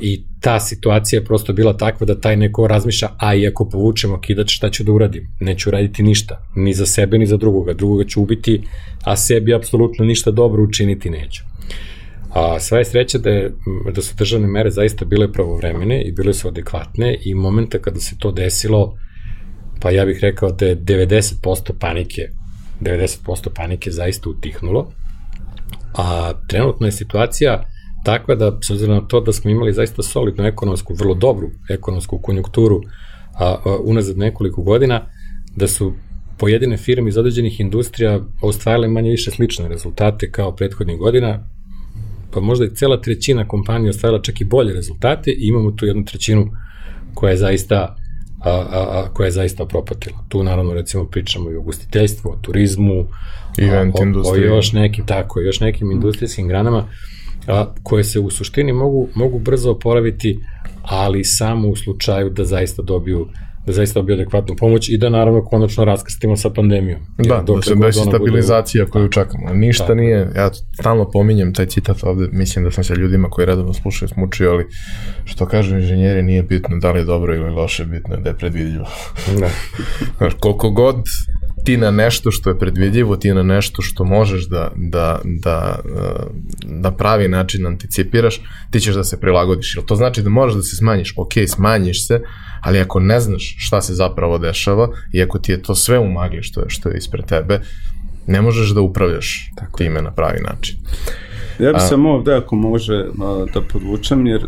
i ta situacija je prosto bila takva da taj neko razmišlja, a i ako povučemo kidač, šta ću da uradim? Neću uraditi ništa, ni za sebe, ni za drugoga. Drugoga ću ubiti, a sebi apsolutno ništa dobro učiniti neću. A sva je sreća da, je, da su državne mere zaista bile pravovremene i bile su adekvatne i momenta kada se to desilo, pa ja bih rekao da je 90% panike, 90% panike zaista utihnulo, a trenutno je situacija takva da, s obzirom na to da smo imali zaista solidnu ekonomsku, vrlo dobru ekonomsku konjunkturu a, a, unazad nekoliko godina, da su pojedine firme iz određenih industrija ostvarile manje više slične rezultate kao prethodnih godina, pa možda i cela trećina kompanija ostvarila čak i bolje rezultate i imamo tu jednu trećinu koja je zaista a, a, a, koja je zaista propatila. Tu naravno recimo pričamo i o ugostiteljstvu, o turizmu, Event o, o, još nekim tako, još nekim industrijskim granama a, koje se u suštini mogu, mogu brzo oporaviti, ali samo u slučaju da zaista dobiju da zaista dobiju adekvatnu pomoć i da naravno konačno raskrstimo sa pandemijom. Da, da se desi stabilizacija bude... koju čekamo. Ništa da. nije, ja stalno pominjem taj citat ovde, mislim da sam se ljudima koji redovno slušaju smučio, ali što kažu inženjeri nije bitno da li je dobro ili loše, bitno je da je predvidljivo. Da. Koliko god ti na nešto što je predvidljivo, ti na nešto što možeš da, da, da na pravi način anticipiraš, ti ćeš da se prilagodiš. Jel to znači da možeš da se smanjiš? Ok, smanjiš se, ali ako ne znaš šta se zapravo dešava i ako ti je to sve u magli što je, što je ispred tebe, ne možeš da upravljaš Tako. time na pravi način. Ja bih samo ovde, ako može da podvučem, jer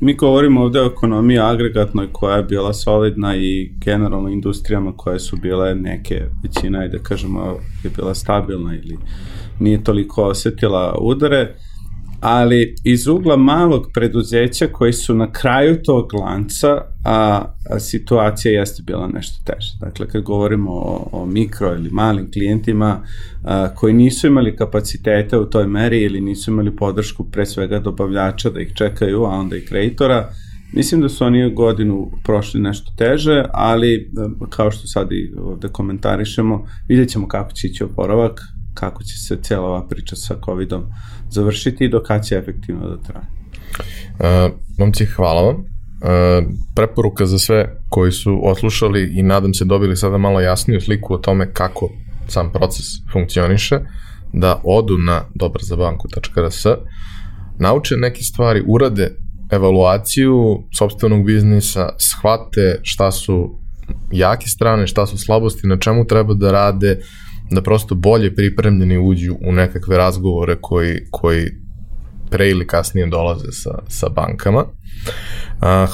mi govorimo ovde o ekonomiji agregatnoj koja je bila solidna i generalno industrijama koje su bile neke, većina, da kažemo, je bila stabilna ili nije toliko osetila udare ali iz ugla malog preduzeća koji su na kraju tog lanca, a, a situacija jeste bila nešto teže. Dakle, kad govorimo o, o mikro ili malim klijentima a, koji nisu imali kapacitete u toj meri ili nisu imali podršku pre svega dobavljača da ih čekaju, a onda i kreditora, Mislim da su oni godinu prošli nešto teže, ali kao što sad i ovde komentarišemo, vidjet ćemo kako će ići oporavak, kako će se cijela ova priča sa COVID-om završiti i do kada će efektivno da traje. Uh, momci, hvala vam. Uh, preporuka za sve koji su oslušali i nadam se dobili sada malo jasniju sliku o tome kako sam proces funkcioniše, da odu na dobarzabanku.rs, nauče neke stvari, urade evaluaciju sobstvenog biznisa, shvate šta su jake strane, šta su slabosti, na čemu treba da rade, da prosto bolje pripremljeni uđu u nekakve razgovore koji, koji pre ili kasnije dolaze sa, sa bankama.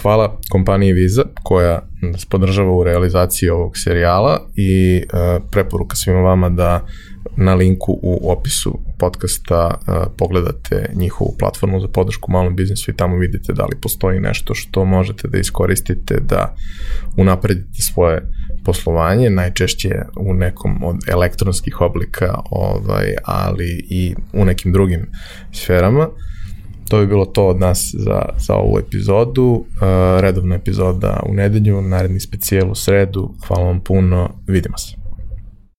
Hvala kompaniji Visa koja nas podržava u realizaciji ovog serijala i preporuka svima vama da na linku u opisu podcasta pogledate njihovu platformu za podršku malom biznisu i tamo vidite da li postoji nešto što možete da iskoristite da unapredite svoje poslovanje, najčešće u nekom od elektronskih oblika, ovaj, ali i u nekim drugim sferama. To bi bilo to od nas za, za ovu epizodu. Uh, redovna epizoda u nedelju, naredni specijal u sredu. Hvala vam puno, vidimo se.